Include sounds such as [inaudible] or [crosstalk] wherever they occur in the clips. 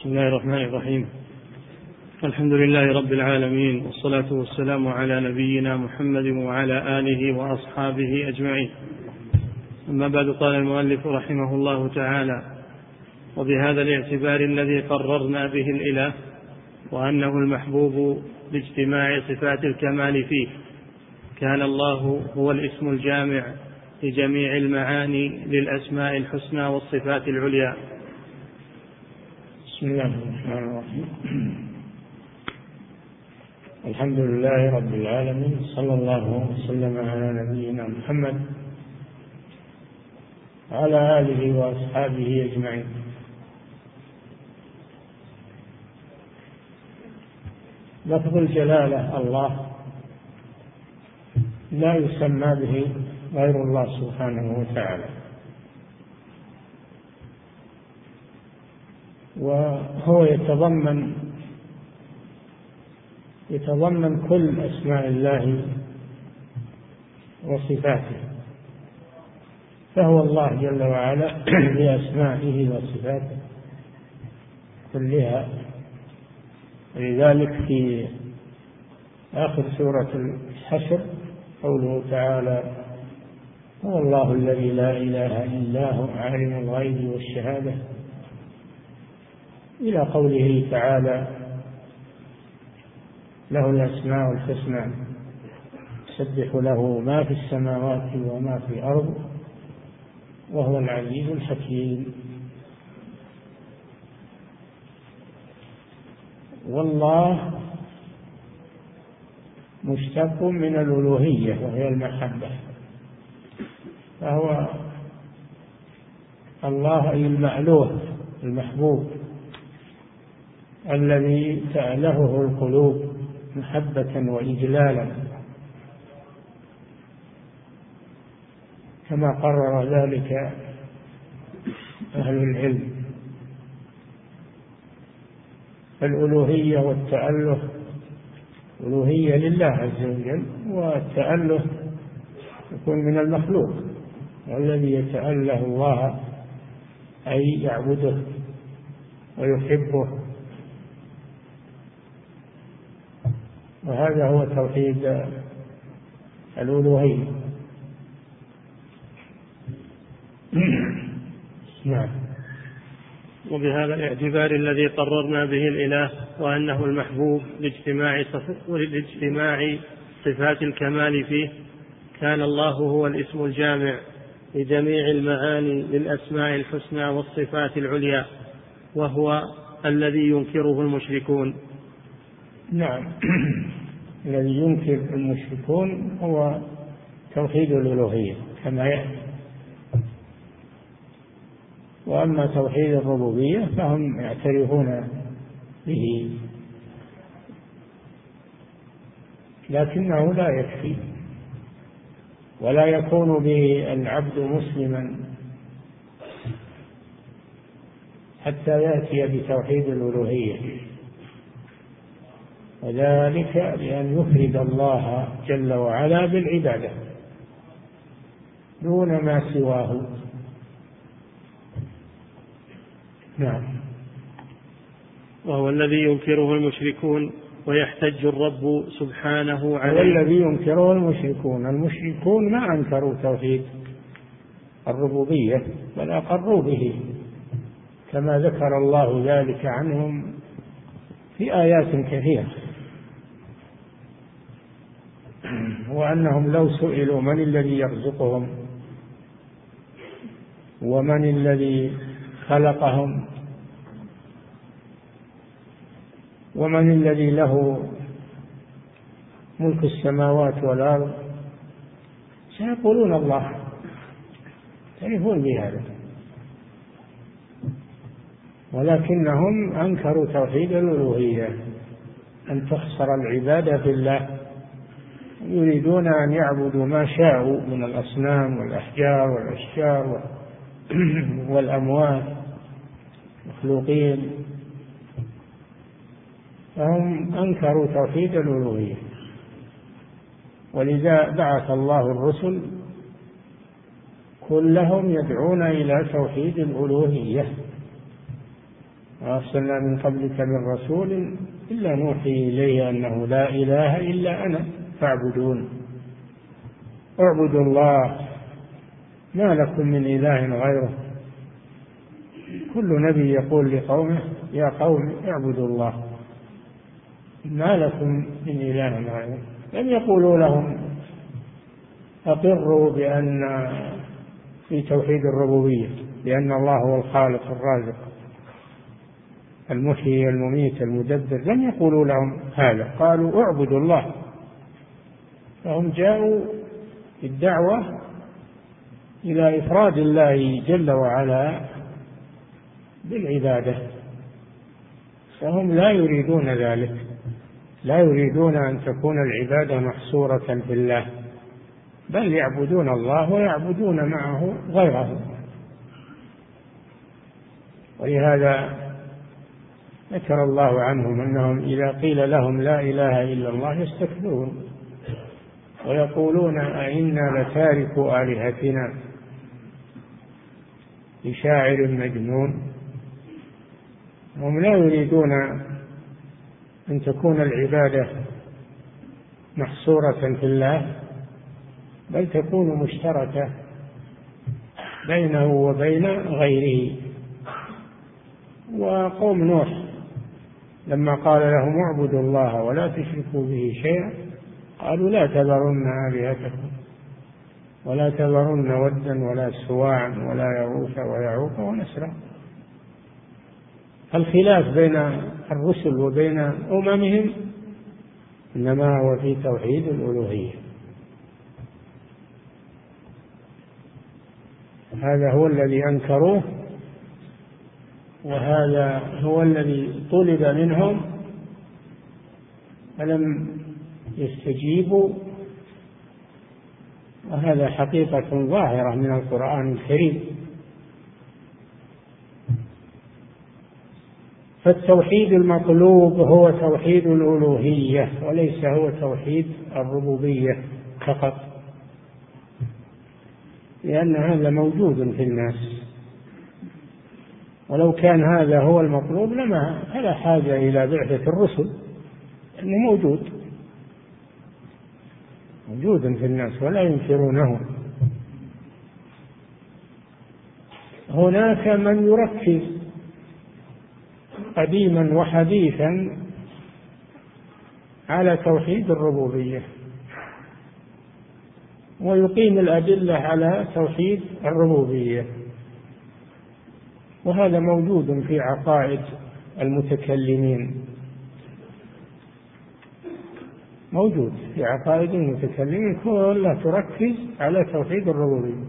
بسم الله الرحمن الرحيم الحمد لله رب العالمين والصلاة والسلام على نبينا محمد وعلى آله وأصحابه أجمعين أما بعد قال المؤلف رحمه الله تعالى وبهذا الاعتبار الذي قررنا به الإله وأنه المحبوب لاجتماع صفات الكمال فيه كان الله هو الاسم الجامع لجميع المعاني للأسماء الحسنى والصفات العليا بسم الله الرحمن الرحيم. الحمد لله رب العالمين صلى الله وسلم على نبينا محمد وعلى آله وأصحابه أجمعين. لفظ الجلالة الله لا يسمى به غير الله سبحانه وتعالى. وهو يتضمن يتضمن كل أسماء الله وصفاته فهو الله جل وعلا [clears throat] بأسمائه وصفاته كلها. ولذلك في آخر سورة الحشر قوله تعالى هو الله الذي لا إله إلا هو عالم الغيب والشهادة. إلى قوله تعالى له الأسماء الحسنى يسبح له ما في السماوات وما في الأرض وهو العزيز الحكيم. والله مشتق من الألوهية وهي المحبة فهو الله أي المألوه المحبوب. الذي تألهه القلوب محبة وإجلالا. كما قرر ذلك أهل العلم. الألوهية والتأله ألوهية لله عز وجل والتأله يكون من المخلوق. والذي يتأله الله أي يعبده ويحبه. وهذا هو توحيد الألوهية. نعم. وبهذا الاعتبار الذي قررنا به الإله وأنه المحبوب لاجتماع لاجتماع صفات الكمال فيه كان الله هو الاسم الجامع لجميع المعاني للأسماء الحسنى والصفات العليا وهو الذي ينكره المشركون. نعم. الذي ينكر المشركون هو توحيد الألوهية كما يأتي. وأما توحيد الربوبية فهم يعترفون به. لكنه لا يكفي ولا يكون به العبد مسلما حتى يأتي بتوحيد الألوهية. وذلك بأن يفرد الله جل وعلا بالعبادة دون ما سواه. نعم. وهو الذي ينكره المشركون ويحتج الرب سبحانه عليه. هو الذي ينكره المشركون. المشركون ما أنكروا توحيد الربوبية بل أقروا به. كما ذكر الله ذلك عنهم في آيات كثيرة. وأنهم لو سئلوا من الذي يرزقهم ومن الذي خلقهم ومن الذي له ملك السماوات والأرض سيقولون الله. يعرفون بهذا ولكنهم أنكروا توحيد الألوهية أن تخسر العبادة في الله. يريدون أن يعبدوا ما شاءوا من الأصنام والأحجار والأشجار [clears throat] والأموات مخلوقين. فهم أنكروا توحيد الألوهية. ولذا بعث الله الرسل كلهم يدعون إلى توحيد الألوهية. ما أرسلنا من قبلك من رسول إلا نوحي إليه أنه لا إله إلا أنا. فاعبدون. اعبدوا الله. ما لكم من إله غيره. كل نبي يقول لقومه يا قوم اعبدوا الله. ما لكم من إله غيره. لم يقولوا لهم أقروا بأن في توحيد الربوبية بأن الله هو الخالق الرازق المحيي المميت المدبر. لم يقولوا لهم هذا. قالوا اعبدوا الله. فهم جاءوا بالدعوة إلى إفراد الله جل وعلا بالعبادة فهم لا يريدون ذلك لا يريدون أن تكون العبادة محصورة في الله بل يعبدون الله ويعبدون معه غيره. ولهذا ذكر الله عنهم أنهم إذا قيل لهم لا إله إلا الله يستكبرون. ويقولون أئنا لتاركوا آلهتنا لشاعر مجنون. هم لا يريدون أن تكون العبادة محصورة في الله بل تكون مشتركة بينه وبين غيره. وقوم نوح لما قال لهم اعبدوا الله ولا تشركوا به شيئا قالوا لا تذرن آلهتكم ولا تذرن ودا ولا سواعا ولا يغوث ويعوق ونسرا. الخلاف بين الرسل وبين أممهم إنما هو في توحيد الألوهية. هذا هو الذي أنكروه وهذا هو الذي طلب منهم. فلم يستجيبوا وهذا حقيقة ظاهرة من القرآن الكريم. فالتوحيد المطلوب هو توحيد الألوهية وليس هو توحيد الربوبية فقط. لأن هذا موجود في الناس. ولو كان هذا هو المطلوب لما فلا حاجة إلى بعثة الرسل لأنه موجود. موجود في الناس ولا ينكرونه. هناك من يركز قديما وحديثا على توحيد الربوبية ويقيم الأدلة على توحيد الربوبية وهذا موجود في عقائد المتكلمين. موجود في عقائد المتكلمين كلها تركز على توحيد الربوبية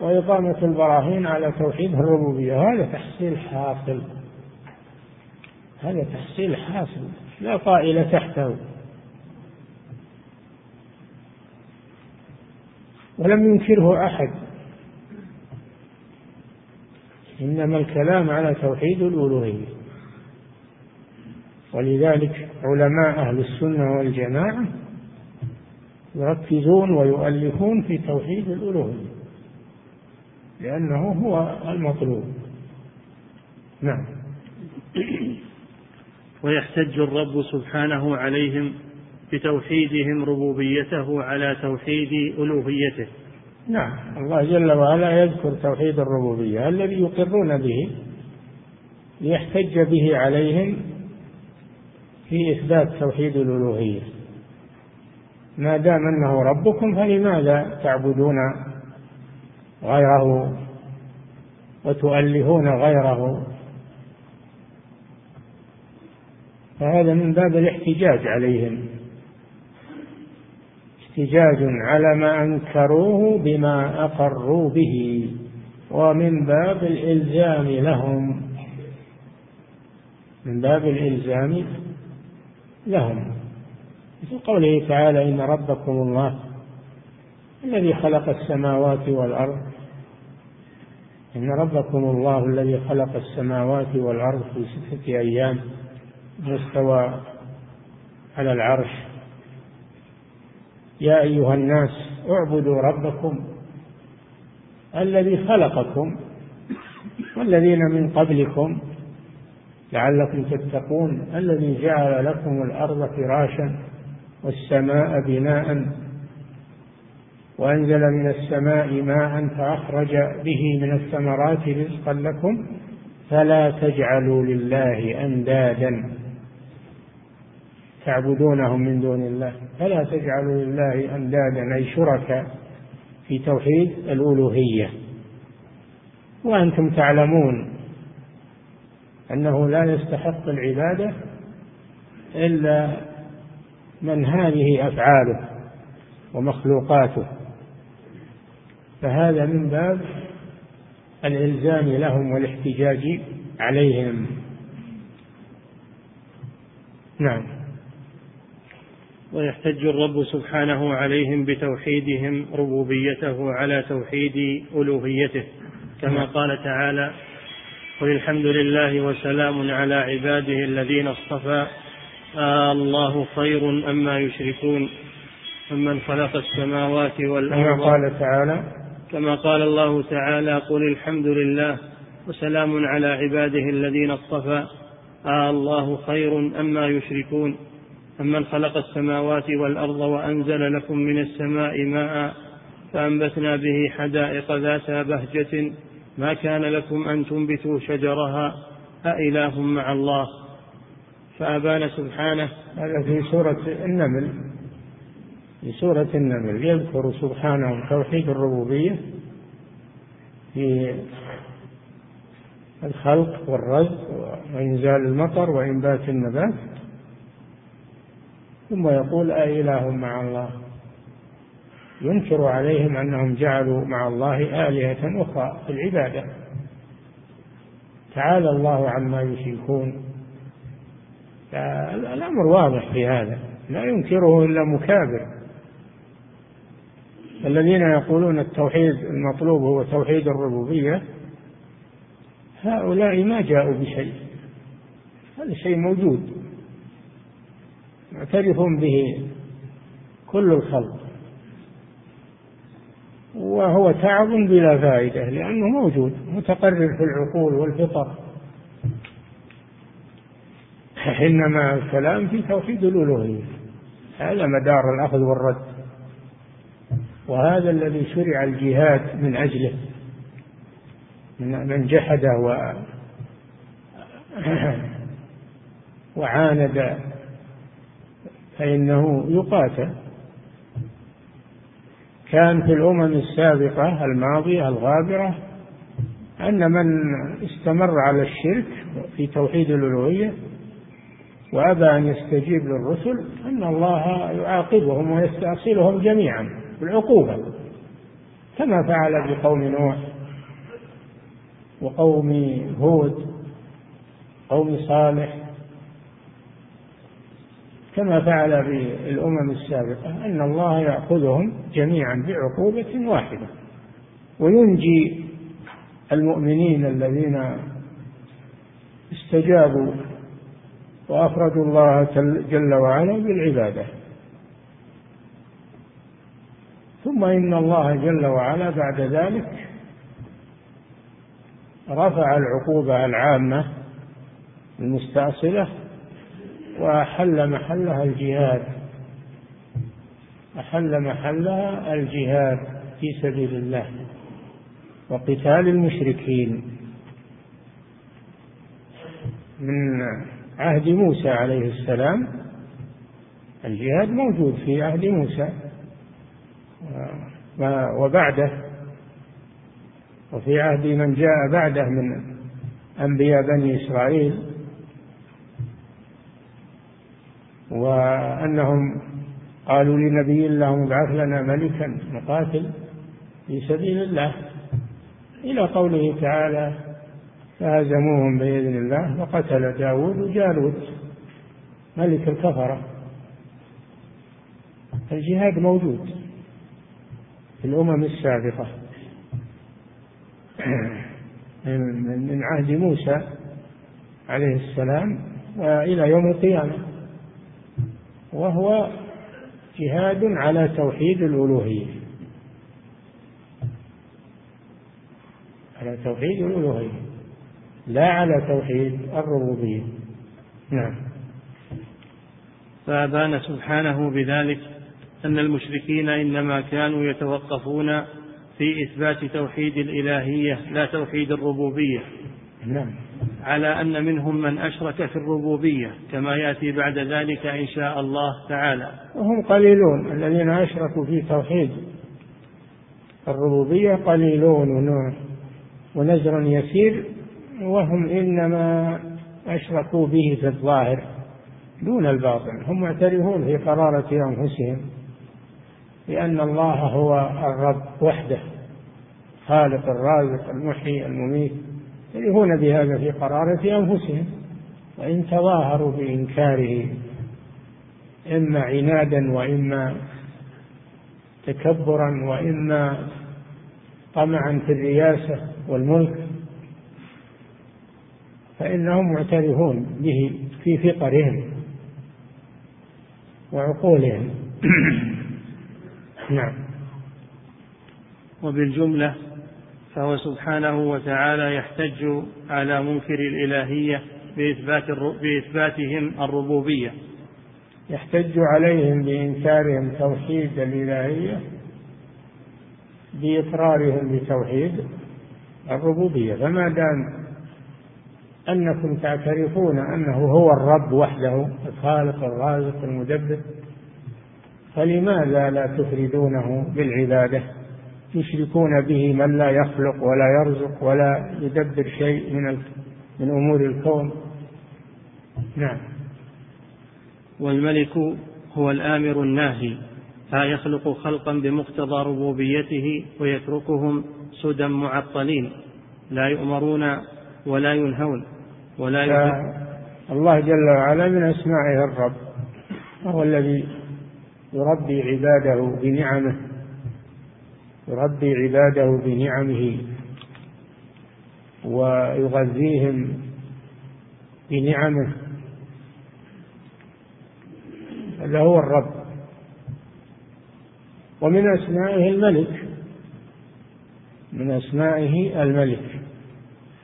وإقامة البراهين على توحيد الربوبية. هذا تحصيل حاصل. هذا تحصيل حاصل. لا طائل تحته. ولم ينكره أحد. إنما الكلام على توحيد الألوهية. ولذلك علماء أهل السنة والجماعة يركزون ويؤلفون في توحيد الألوهية لأنه هو المطلوب. نعم. ويحتج الرب سبحانه عليهم بتوحيدهم ربوبيته على توحيد ألوهيته. نعم. الله جل وعلا يذكر توحيد الربوبية الذي يقرون به ليحتج به عليهم في إثبات توحيد الألوهية. ما دام أنه ربكم فلماذا تعبدون غيره وتؤلهون غيره؟ فهذا من باب الاحتجاج عليهم. احتجاج على ما أنكروه بما أقروا به ومن باب الإلزام لهم. من باب الإلزام لهم. في قوله تعالى إن ربكم الله الذي خلق السماوات والأرض إن ربكم الله الذي خلق السماوات والأرض في ستة أيام مستوى على العرش. يا أيها الناس اعبدوا ربكم الذي خلقكم والذين من قبلكم لعلكم تتقون الذي جعل لكم الأرض فراشا والسماء بناء وأنزل من السماء ماء فأخرج به من الثمرات رزقا لكم فلا تجعلوا لله أندادا. تعبدونهم من دون الله فلا تجعلوا لله أندادا أي شركاء في توحيد الألوهية. وأنتم تعلمون أنه لا يستحق العبادة إلا من هذه أفعاله ومخلوقاته. فهذا من باب الإلزام لهم والاحتجاج عليهم. نعم. ويحتج الرب سبحانه عليهم بتوحيدهم ربوبيته على توحيد ألوهيته كما قال تعالى قل الحمد لله وسلام على عباده الذين اصطفى. آه الله خير أما يشركون أمن خلق السماوات والأرض. كما قال تعالى كما قال الله تعالى قل الحمد لله وسلام على عباده الذين اصطفى. آه الله خير أما يشركون أمن خلق السماوات والأرض وأنزل لكم من السماء ماء فأنبتنا به حدائق ذات بهجة ما كان لكم أن تنبتوا شجرها؟ أإله مع الله. فأبان سبحانه. هذا في سورة النمل. في سورة النمل يذكر سبحانه توحيد الربوبية في الخلق والرزق وإنزال المطر وإنبات النبات. ثم يقول أإله مع الله. ينكر عليهم أنهم جعلوا مع الله آلهة أخرى في العبادة. تعالى الله عما يشركون. الأمر واضح في هذا. لا ينكره إلا مكابر. الذين يقولون التوحيد المطلوب هو توحيد الربوبية هؤلاء ما جاءوا بشيء. هذا شيء موجود. معترف به كل الخلق. وهو تعب بلا فائدة لأنه موجود متقرر في العقول والفطر. إنما الكلام في توحيد الألوهية هذا مدار الأخذ والرد. وهذا الذي شرع الجهاد من أجله من جحده و وعاند فإنه يقاتل. كان في الأمم السابقة الماضية الغابرة أن من استمر على الشرك في توحيد الألوهية وأبى أن يستجيب للرسل أن الله يعاقبهم ويستأصلهم جميعا بالعقوبة كما فعل بقوم نوح وقوم هود قوم صالح كما فعل بالأمم السابقة أن الله يأخذهم جميعا بعقوبة واحدة. وينجي المؤمنين الذين استجابوا وأفردوا الله جل وعلا بالعبادة. ثم إن الله جل وعلا بعد ذلك رفع العقوبة العامة المستأصلة وأحل محلها الجهاد. أحل محلها الجهاد في سبيل الله وقتال المشركين. من عهد موسى عليه السلام الجهاد موجود في عهد موسى وبعده. وفي عهد من جاء بعده من أنبياء بني إسرائيل. وأنهم قالوا لنبي الله ابعث لنا ملكا نقاتل في سبيل الله. إلى قوله تعالى فهزموهم بإذن الله وقتل داود جالوت ملك الكفرة. الجهاد موجود في الأمم السابقة. من عهد موسى عليه السلام وإلى يوم القيامة. وهو جهاد على توحيد الألوهية. على توحيد الألوهية لا على توحيد الربوبية. نعم. فأبان سبحانه بذلك أن المشركين إنما كانوا يتوقفون في إثبات توحيد الإلهية لا توحيد الربوبية. نعم. على أن منهم من أشرك في الربوبية كما يأتي بعد ذلك إن شاء الله تعالى. وهم قليلون الذين أشركوا في توحيد الربوبية قليلون ونزر يسير وهم إنما أشركوا به في الظاهر دون الباطن. هم معترفون في قرارة أنفسهم لأن الله هو الرب وحده خالق الرازق المحيي المميت. يعترفون بهذا في قرارة أنفسهم وإن تظاهروا بإنكاره إما عنادا وإما تكبرا وإما طمعا في الرياسة والملك فإنهم معترفون به في فقرهم وعقولهم. [coughs] نعم. وبالجملة فهو سبحانه وتعالى يحتج على منكر الإلهية بإثبات بإثباتهم الربوبية. يحتج عليهم بإنكارهم توحيد الإلهية بإقرارهم بتوحيد الربوبية. فما دام أنكم تعترفون أنه هو الرب وحده الخالق الرازق المدبر فلماذا لا تفردونه بالعبادة؟ تشركون به من لا يخلق ولا يرزق ولا يدبر شيء من من أمور الكون. نعم. والملك هو الآمر الناهي لا يخلق خلقا بمقتضى ربوبيته ويتركهم سدى معطلين لا يؤمرون ولا ينهون ولا الله جل وعلا من أسمائه الرب وهو الذي يربي عباده بنعمه. يربي عباده بنعمه ويغذيهم بنعمه. هذا هو الرب. ومن أسمائه الملك. من أسمائه الملك.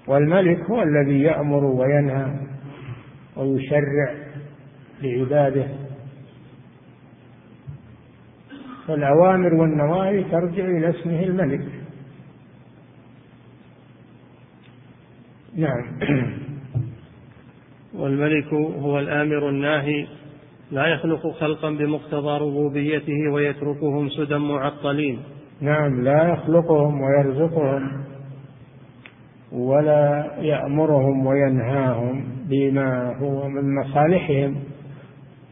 والملك هو الذي يأمر وينهى ويشرع لعباده. فالأوامر والنواهي ترجع إلى اسمه الملك. نعم. [clears throat] والملك هو الآمر الناهي لا يخلق خلقا بمقتضى ربوبيته ويتركهم سدى معطلين. نعم لا يخلقهم ويرزقهم ولا يأمرهم وينهاهم بما هو من مصالحهم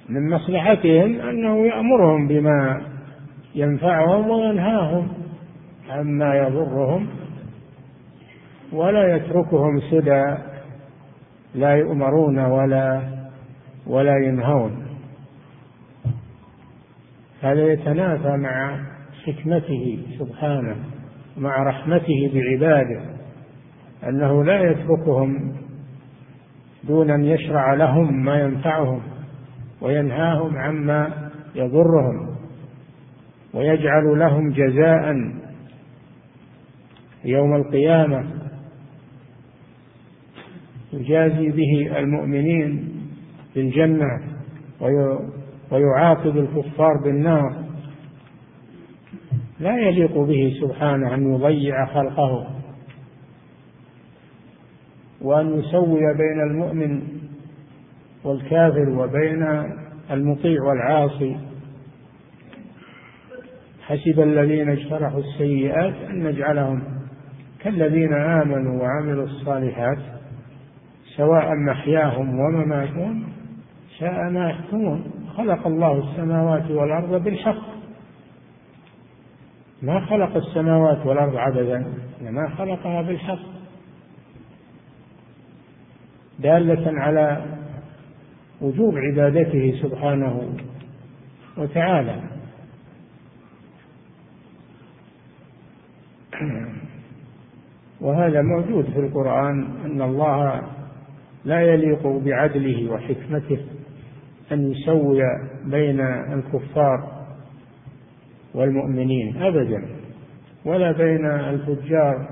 من مصلحتهم أنه يأمرهم بما ينفعهم وينهاهم عما يضرهم ولا يتركهم سدى لا يؤمرون ولا ولا ينهون. هذا يتنافى مع حكمته سبحانه مع رحمته بعباده أنه لا يتركهم دون أن يشرع لهم ما ينفعهم وينهاهم عما يضرهم. ويجعل لهم جزاء يوم القيامة. يجازي به المؤمنين بالجنة ويعاقب الكفار بالنار. لا يليق به سبحانه أن يضيع خلقه وأن يسوي بين المؤمن والكافر وبين المطيع والعاصي. حسب الذين اجترحوا السيئات أن نجعلهم كالذين آمنوا وعملوا الصالحات سواء محياهم ومماتهم شاء ما يحكمون. خلق الله السماوات والأرض بالحق. ما خلق السماوات والأرض عبثا إنما خلقها بالحق. دالة على وجوب عبادته سبحانه وتعالى. وهذا موجود في القرآن أن الله لا يليق بعدله وحكمته أن يسوي بين الكفار والمؤمنين أبدا ولا بين الفجار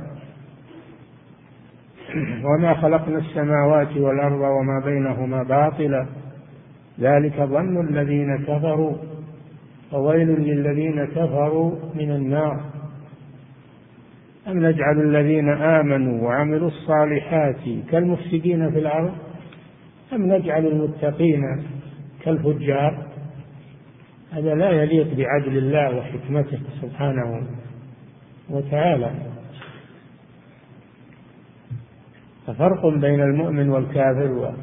وما خلقنا السماوات والأرض وما بينهما باطلا. ذلك ظن الذين كفروا فويل للذين كفروا من النار. أم نجعل الذين آمنوا وعملوا الصالحات كالمفسدين في الأرض؟ أم نجعل المتقين كالفجار؟ هذا لا يليق بعدل الله وحكمته سبحانه وتعالى. ففرق بين المؤمن والكافر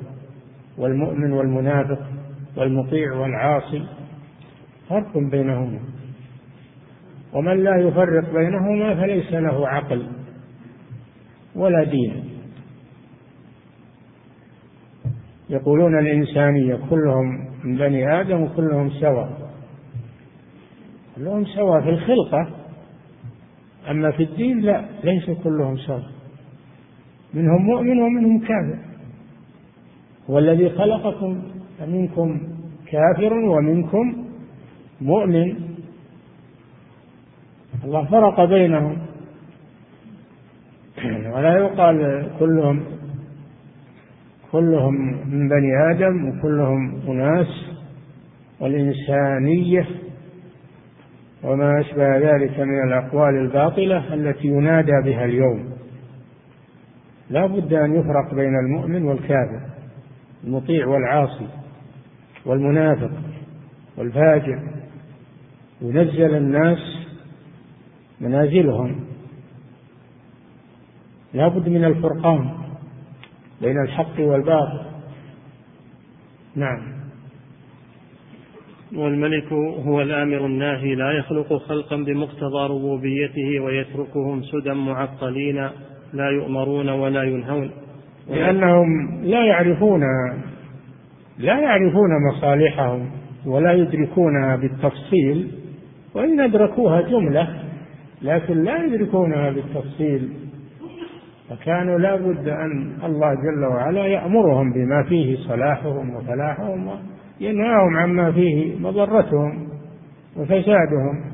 والمؤمن والمنافق والمطيع والعاصي فرق بينهما. ومن لا يفرق بينهما فليس له عقل ولا دين. يقولون الإنسانية كلهم من بني آدم وكلهم سواء كلهم سواء في الخلقة أما في الدين لا ليس كلهم سواء منهم مؤمن ومنهم كافر. هو الذي خلقكم فمنكم كافر ومنكم مؤمن. الله فرق بينهم. ولا يقال كلهم كلهم من بني آدم وكلهم أناس والإنسانية وما أشبه ذلك من الأقوال الباطلة التي ينادى بها اليوم. لا بد أن يفرق بين المؤمن والكافر المطيع والعاصي والمنافق والفاجر. ينزل الناس منازلهم. لا بد من الفرقان بين الحق والباطل. نعم. والملك هو الآمر الناهي لا يخلق خلقا بمقتضى ربوبيته ويتركهم سدى معطلين لا يؤمرون ولا ينهون. لأنهم لا يعرفون لا يعرفون مصالحهم ولا يدركونها بالتفصيل وإن أدركوها جملة لكن لا يدركونها بالتفصيل. فكانوا لا بد أن الله جل وعلا يأمرهم بما فيه صلاحهم وفلاحهم ينهاهم عما فيه مضرتهم وفسادهم.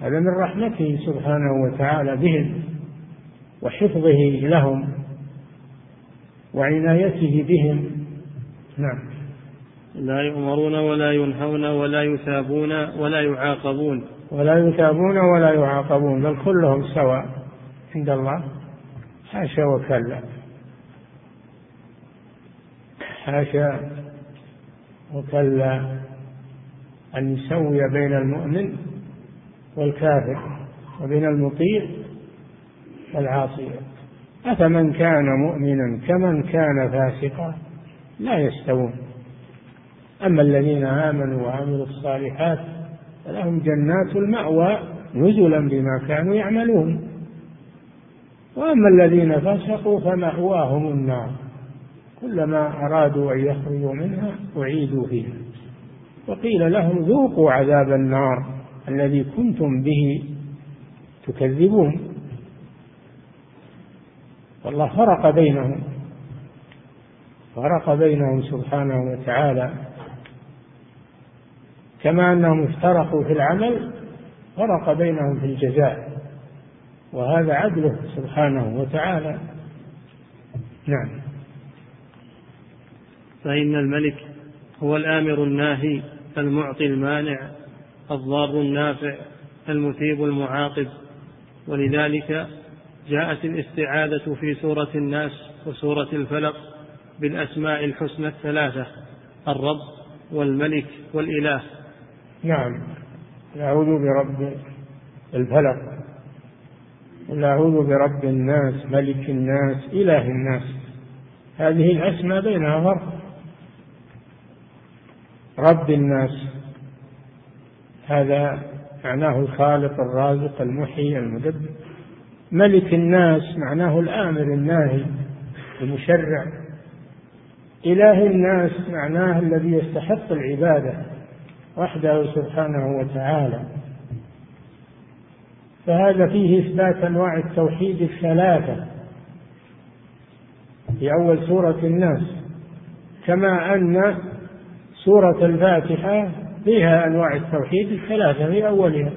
هذا من رحمته سبحانه وتعالى بهم وحفظه لهم وعنايته بهم. نعم. لا يؤمرون ولا ينهون ولا يثابون ولا يعاقبون. ولا يثابون ولا يعاقبون بل كلهم سواء عند الله. حاشا وكلا. حاشا وكلا أن يسوي بين المؤمن والكافر وبين المطيع والعاصي. أفمن كان مؤمنا كمن كان فاسقا؟ لا يستوون. أما الذين آمنوا وعملوا الصالحات فلهم جنات المأوى نزلا بما كانوا يعملون. وأما الذين فسقوا فمأواهم النار كلما أرادوا أن يخرجوا منها أعيدوا فيها. وقيل لهم ذوقوا عذاب النار الذي كنتم به تكذبون. والله فرق بينهم فرق بينهم سبحانه وتعالى. كما أنهم افترقوا في العمل فرق بينهم في الجزاء. وهذا عدله سبحانه وتعالى. نعم. فإن الملك هو الآمر الناهي المعطي المانع الضار النافع المثيب المعاقب. ولذلك جاءت الاستعاذة في سورة الناس وسورة الفلق بالأسماء الحسنى الثلاثة الرب والملك والإله. نعم. أعوذ برب الفلق. قل أعوذ برب الناس ملك الناس إله الناس. هذه الأسماء بينها فرق. رب الناس. هذا معناه الخالق الرازق المحيي المدبر. ملك الناس معناه الآمر الناهي المشرع. إله الناس معناه الذي يستحق العبادة. وحده سبحانه وتعالى. فهذا فيه إثبات أنواع التوحيد الثلاثة في أول سورة الناس كما أن سورة الفاتحة فيها أنواع التوحيد الثلاثة في أولها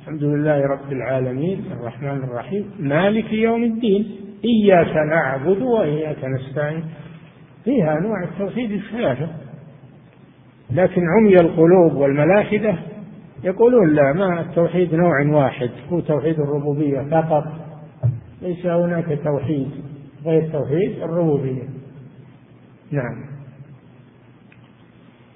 الحمد لله رب العالمين الرحمن الرحيم مالك يوم الدين إياك نعبد وإياك نستعين. فيها أنواع التوحيد الثلاثة. لكن عمي القلوب والملاحدة يقولون لا ما التوحيد نوع واحد هو توحيد الربوبية فقط ليس هناك توحيد غير توحيد الربوبية. نعم.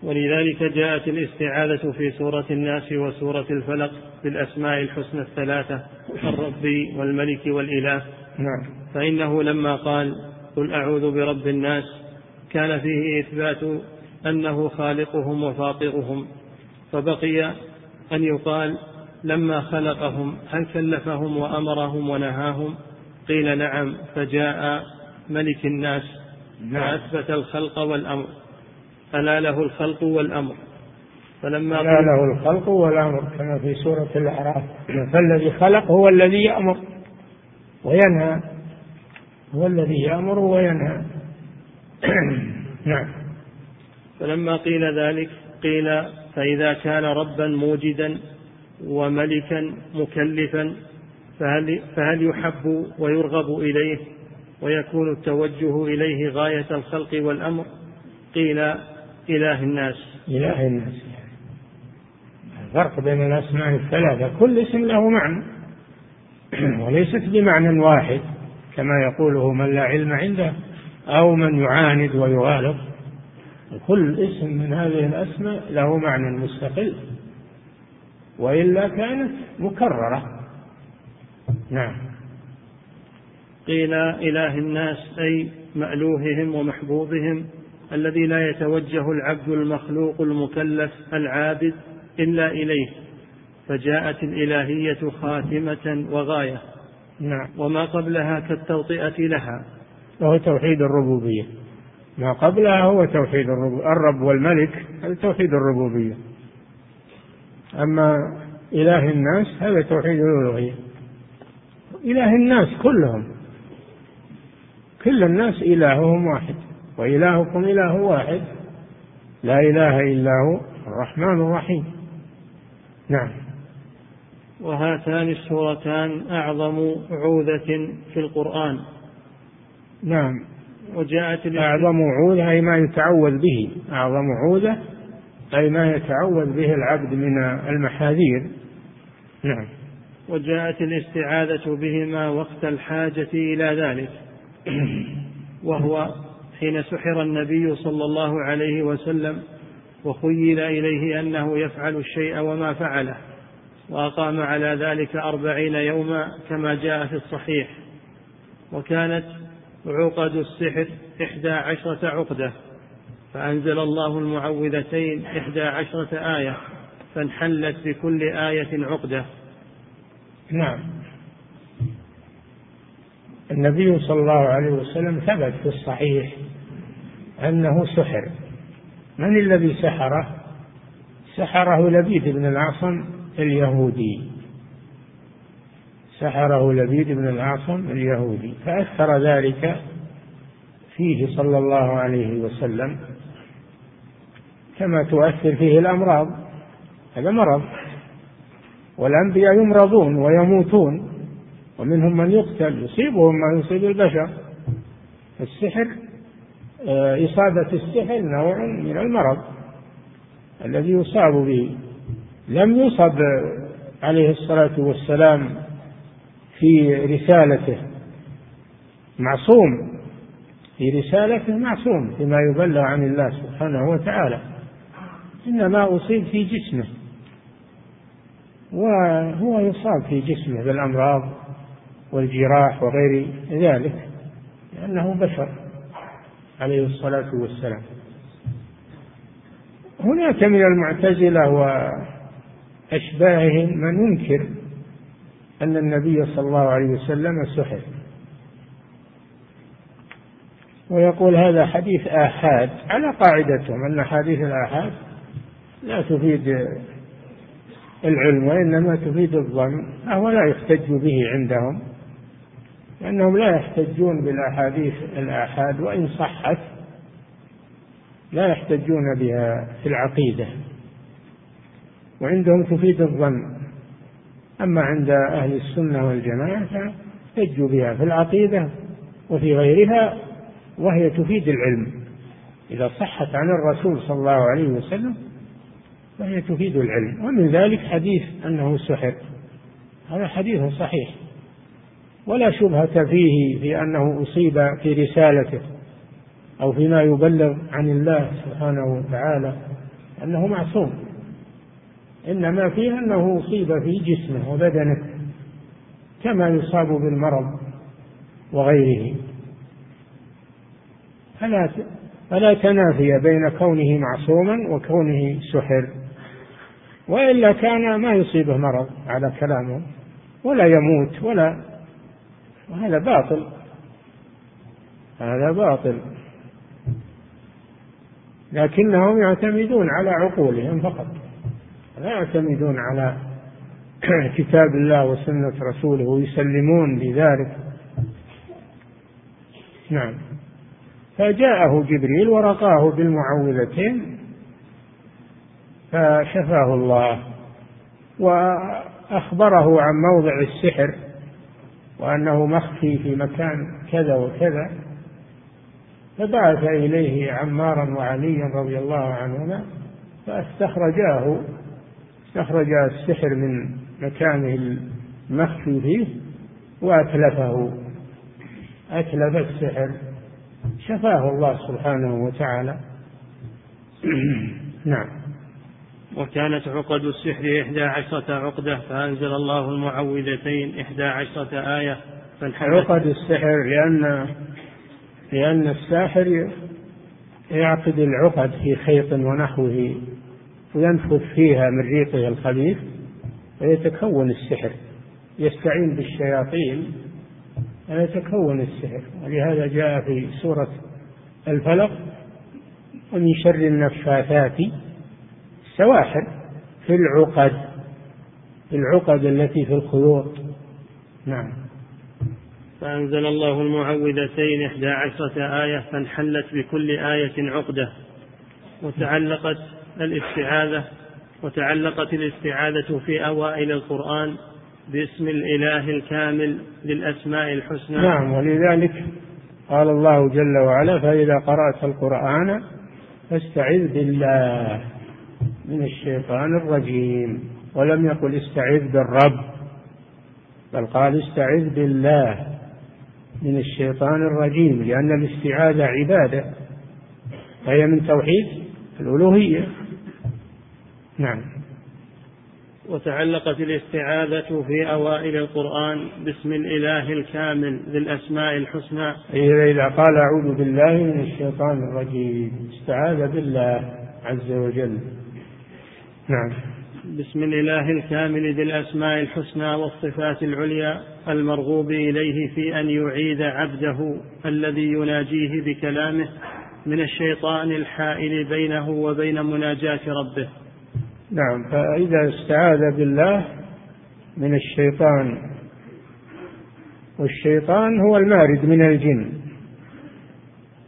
ولذلك جاءت الاستعاذة في سورة الناس وسورة الفلق بالأسماء الحسنى الثلاثة الرب والملك والإله. نعم. فإنه لما قال قل أعوذ برب الناس كان فيه إثبات أنه خالقهم وفاطرهم فبقي أن يقال لما خلقهم هل كلفهم وأمرهم ونهاهم؟ قيل نعم فجاء ملك الناس نعم. فأثبت الخلق والأمر. ألا له الخلق والأمر. فلما ألا له الخلق والأمر كما في سورة الأعراف. فالذي خلق هو الذي يأمر وينهى. هو الذي يأمر وينهى. [clears throat] نعم. فلما قيل ذلك قيل فإذا كان ربا موجدا وملكا مكلفا فهل, فهل يحب ويرغب إليه ويكون التوجه إليه غاية الخلق والأمر؟ قيل إله الناس. إله الناس. الفرق بين الأسماء الثلاثة. كل اسم له معنى. [clears throat] وليست بمعنى واحد كما يقوله من لا علم عنده أو من يعاند ويغالط كل اسم من هذه الأسماء له معنى مستقل وإلا كانت مكررة. نعم. قيل إله الناس أي مألوههم ومحبوبهم الذي لا يتوجه العبد المخلوق المكلف العابد إلا إليه فجاءت الإلهية خاتمة وغاية. نعم. وما قبلها كالتوطئة لها. وهو توحيد الربوبية. ما قبلها هو توحيد الرب والملك هذا توحيد الربوبية. أما إله الناس هذا توحيد الألوهية. إله الناس كلهم. كل الناس إلههم واحد وإلهكم إله واحد. لا إله إلا هو الرحمن الرحيم. نعم. وهاتان السورتان أعظم عوذة في القرآن. نعم. وجاءت أعظم عوذة أي ما يتعوذ به. أعظم عوذة أي ما يتعوذ به العبد من المحاذير. نعم. وجاءت الاستعاذة بهما وقت الحاجة إلى ذلك. [clears throat] وهو حين سحر النبي صلى الله عليه وسلم وخيل إليه أنه يفعل الشيء وما فعله وأقام على ذلك أربعين يوما كما جاء في الصحيح. وكانت عقد السحر إحدى عشرة عقدة فأنزل الله المعوذتين إحدى عشرة آية فانحلت بكل آية عقدة. نعم. النبي صلى الله عليه وسلم ثبت في الصحيح أنه سحر. من الذي سحره؟ سحره لبيد بن الأعصم اليهودي. سحره لبيد بن الأعصم اليهودي فأثر ذلك فيه صلى الله عليه وسلم كما تؤثر فيه الأمراض هذا مرض. والأنبياء يمرضون ويموتون ومنهم من يقتل يصيبهم ما يصيب البشر. السحر آه، إصابة السحر نوع من المرض الذي يصاب به. لم يصب عليه الصلاة والسلام في رسالته. معصوم. في رسالته معصوم فيما يبلغ عن الله سبحانه وتعالى. إنما أصيب في جسمه. وهو يصاب في جسمه بالأمراض والجراح وغير ذلك لأنه بشر عليه الصلاة والسلام. هناك من المعتزلة وأشباههم من ينكر أن النبي صلى الله عليه وسلم سحر. ويقول هذا حديث آحاد على قاعدتهم أن حديث الآحاد لا تفيد العلم وإنما تفيد الظن فهو لا يحتج به عندهم لأنهم لا يحتجون بالأحاديث الآحاد وإن صحت لا يحتجون بها في العقيدة. وعندهم تفيد الظن. أما عند أهل السنة والجماعة فاحتجوا بها في العقيدة وفي غيرها وهي تفيد العلم. إذا صحت عن الرسول صلى الله عليه وسلم فهي تفيد العلم. ومن ذلك حديث أنه سحر. هذا حديث صحيح. ولا شبهة فيه في أنه أصيب في رسالته أو فيما يبلغ عن الله سبحانه وتعالى أنه معصوم. إنما فيه أنه أصيب في جسمه وبدنه كما يصاب بالمرض وغيره. فلا فلا تنافي بين كونه معصوما وكونه سحر وإلا كان ما يصيبه مرض على كلامه ولا يموت ولا وهذا باطل هذا باطل. لكنهم يعتمدون على عقولهم فقط. لا يعتمدون على [clears throat] كتاب الله وسنة رسوله ويسلمون بذلك. نعم. فجاءه جبريل ورقاه بالمعوذتين فشفاه الله وأخبره عن موضع السحر وأنه مخفي في مكان كذا وكذا. فبعث إليه عمارا وعليا رضي الله عنهما فاستخرجاه استخرج السحر من مكانه المخفي فيه وأتلفه. أتلف السحر شفاه الله سبحانه وتعالى. [clears throat] نعم. وكانت عقد السحر إحدى عشرة عقدة فأنزل الله المعوذتين إحدى عشرة آية. عقد السحر لأن لأن الساحر يعقد العقد في خيط ونحوه. وينفث فيها من ريقه الخبيث ويتكون السحر. يستعين بالشياطين ويتكون السحر. ولهذا جاء في سورة الفلق ومن شر النفاثات السواحر في العقد. في العقد التي في الخيوط. نعم. فأنزل الله المعوذتين إحدى عشرة آية فانحلت بكل آية عقدة وتعلقت الاستعاذة وتعلقت الاستعاذة في أوائل القرآن باسم الإله الكامل للأسماء الحسنى. نعم ولذلك قال الله جل وعلا فإذا قرأت القرآن فاستعذ بالله من الشيطان الرجيم ولم يقل استعذ بالرب بل قال استعذ بالله من الشيطان الرجيم لأن الاستعاذة عبادة فهي من توحيد الألوهية. نعم. وتعلقت الاستعاذة في أوائل القرآن باسم الإله الكامل ذي الأسماء الحسنى. إذا قال أعوذ بالله من الشيطان الرجيم استعاذ بالله عز وجل. نعم. بسم الإله الكامل ذي الأسماء الحسنى والصفات العليا المرغوب إليه في أن يعيد عبده الذي يناجيه بكلامه من الشيطان الحائل بينه وبين مناجاة ربه. نعم فإذا استعاذ بالله من الشيطان والشيطان هو المارد من الجن.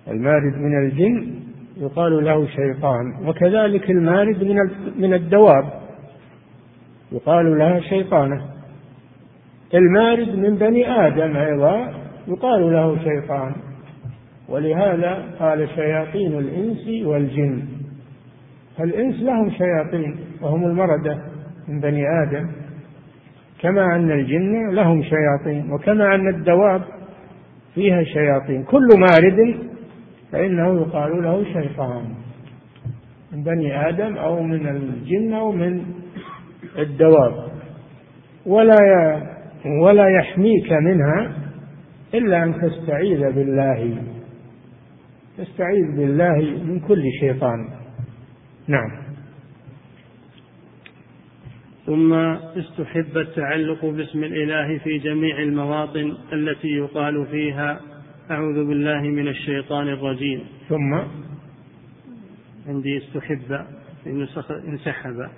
المارد من الجن يقال له شيطان وكذلك المارد من من الدواب يقال لها شيطانة. المارد من بني آدم أيضا يقال له شيطان ولهذا قال شياطين الإنس والجن. فالإنس لهم شياطين وهم المردة من بني آدم. كما أن الجن لهم شياطين وكما أن الدواب فيها شياطين. كل مارد فإنه يقال له شيطان من بني آدم أو من الجن أو من الدواب. ولا ولا يحميك منها إلا أن تستعيذ بالله. تستعيذ بالله من كل شيطان. نعم. ثم استحب التعلق باسم الإله في جميع المواطن التي يقال فيها أعوذ بالله من الشيطان الرجيم. ثم عندي استحب انسحب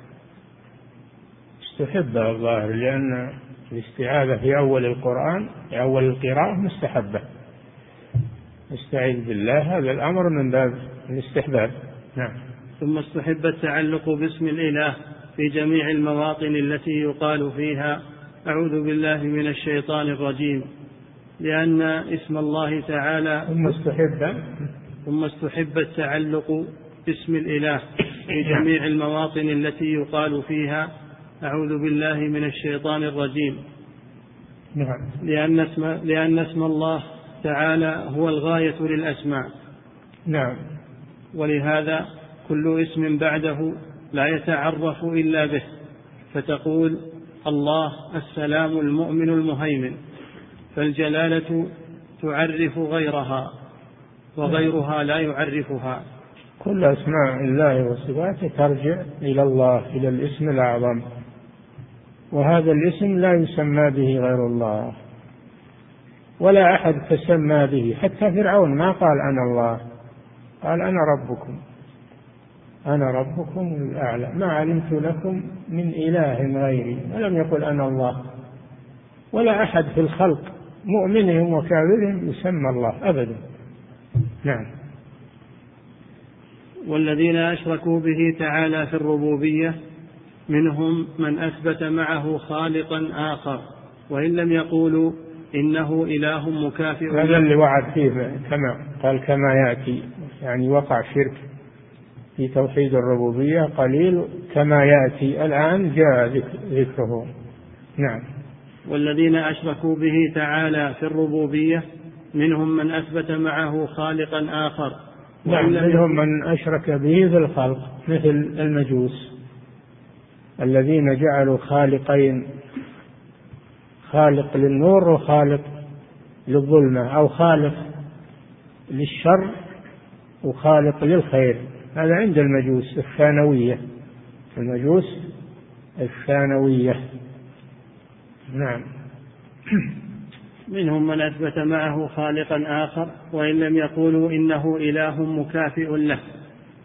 استحب الظاهر لأن الاستعاذة في أول القرآن في أول القراءة مستحبة. استعيذ بالله هذا الأمر من باب الاستحباب. نعم. ثم استحب التعلق باسم الإله في جميع المواطن التي يقال فيها. أعوذ بالله من الشيطان الرجيم. لأن اسم الله تعالى ثم استحب. ثم استحب التعلق باسم الإله في جميع المواطن التي يقال فيها. أعوذ بالله من الشيطان الرجيم. نعم. لأن اسم لأن اسم الله تعالى هو الغاية للأسماء. نعم. ولهذا كل اسم بعده لا يتعرف إلا به فتقول الله السلام المؤمن المهيمن فالجلالة تعرف غيرها وغيرها لا يعرفها. كل أسماء الله وصفاته ترجع إلى الله إلى الاسم الأعظم. وهذا الاسم لا يسمى به غير الله ولا أحد تسمى به حتى فرعون ما قال أنا الله قال أنا ربكم. أنا ربكم الأعلى ما علمت لكم من إله غيري ولم يقل أنا الله ولا أحد في الخلق مؤمنهم وكافرهم يسمى الله أبدا. نعم. والذين أشركوا به تعالى في الربوبية منهم من أثبت معه خالقا آخر وإن لم يقولوا إنه إله مكافئ هذا اللي وعد فيه كما قال كما يأتي يعني وقع شرك. في توحيد الربوبية قليل كما يأتي الآن جاء ذكره. نعم. والذين أشركوا به تعالى في الربوبية منهم من أثبت معه خالقا آخر. نعم منهم من أشرك به في الخلق مثل المجوس. الذين جعلوا خالقين خالق للنور وخالق للظلمة أو خالق للشر وخالق للخير. هذا عند المجوس الثانوية. المجوس الثانوية. نعم. [coughs] منهم من أثبت معه خالقا آخر وإن لم يقولوا إنه إله مكافئ له.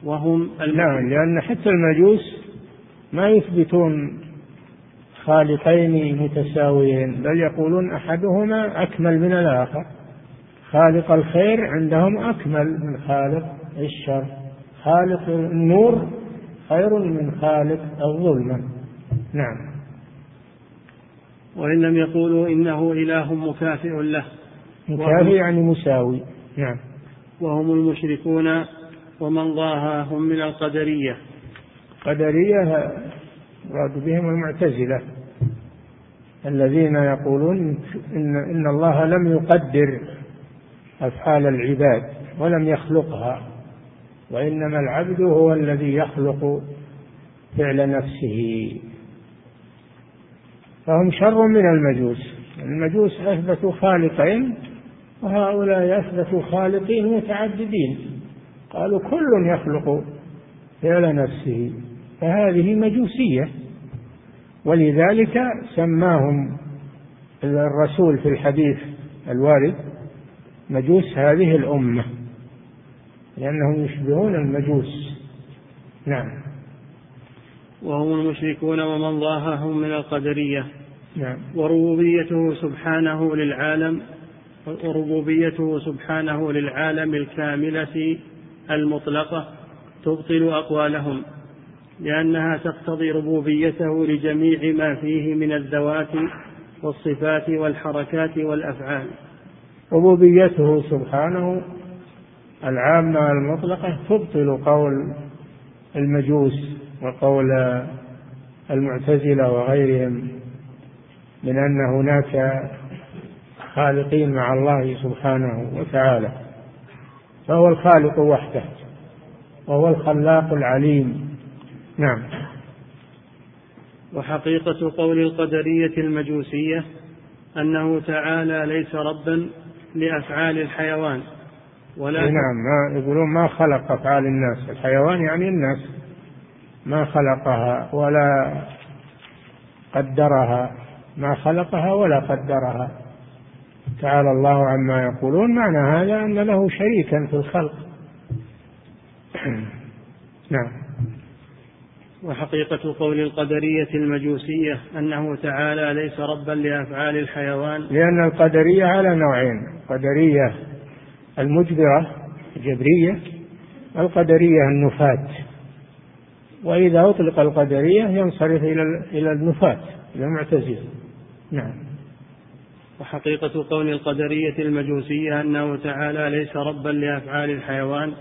وهم نعم لأن حتى المجوس ما يثبتون خالقين متساويين بل يقولون أحدهما أكمل من الآخر. خالق الخير عندهم أكمل من خالق الشر. خالق النور خير من خالق الظلمة. نعم. وإن لم يقولوا إنه إله مكافئ له. مكافئ يعني مساوي. نعم. وهم المشركون ومن ضاهاهم من القدرية. قدرية مراد بهم المعتزلة. الذين يقولون إن, إن الله لم يقدر أفعال العباد ولم يخلقها. وإنما العبد هو الذي يخلق فعل نفسه. فهم شر من المجوس. المجوس أثبتوا خالقين وهؤلاء أثبتوا خالقين متعددين. قالوا كل يخلق فعل نفسه فهذه مجوسية. ولذلك سماهم الرسول في الحديث الوارد مجوس هذه الأمة. لأنهم يشبهون المجوس. نعم. وهم المشركون ومن ضاههم من القدرية. نعم. وربوبيته سبحانه للعالم وربوبيته سبحانه للعالم الكاملة المطلقة تبطل أقوالهم لأنها تقتضي ربوبيته لجميع ما فيه من الذوات والصفات والحركات والأفعال. ربوبيته سبحانه العامة المطلقة تبطل قول المجوس وقول المعتزلة وغيرهم من أن هناك خالقين مع الله سبحانه وتعالى فهو الخالق وحده وهو الخلاق العليم. نعم. وحقيقة قول القدرية المجوسية أنه تعالى ليس ربا لأفعال الحيوان. ولا نعم ما يقولون ما خلق أفعال الناس الحيوان يعني الناس. ما خلقها ولا قدرها. ما خلقها ولا قدرها. تعالى الله عما يقولون. معنى هذا أن له شريكا في الخلق. [clears throat] نعم. وحقيقة قول القدرية المجوسية أنه تعالى ليس ربا لأفعال الحيوان. لأن القدرية على نوعين. قدرية المجبرة الجبرية القدرية النفاة. وإذا أطلق القدرية ينصرف إلى إلى النفاة إلى المعتزلة. نعم. وحقيقة قول القدرية المجوسية أنه تعالى ليس ربا لأفعال الحيوان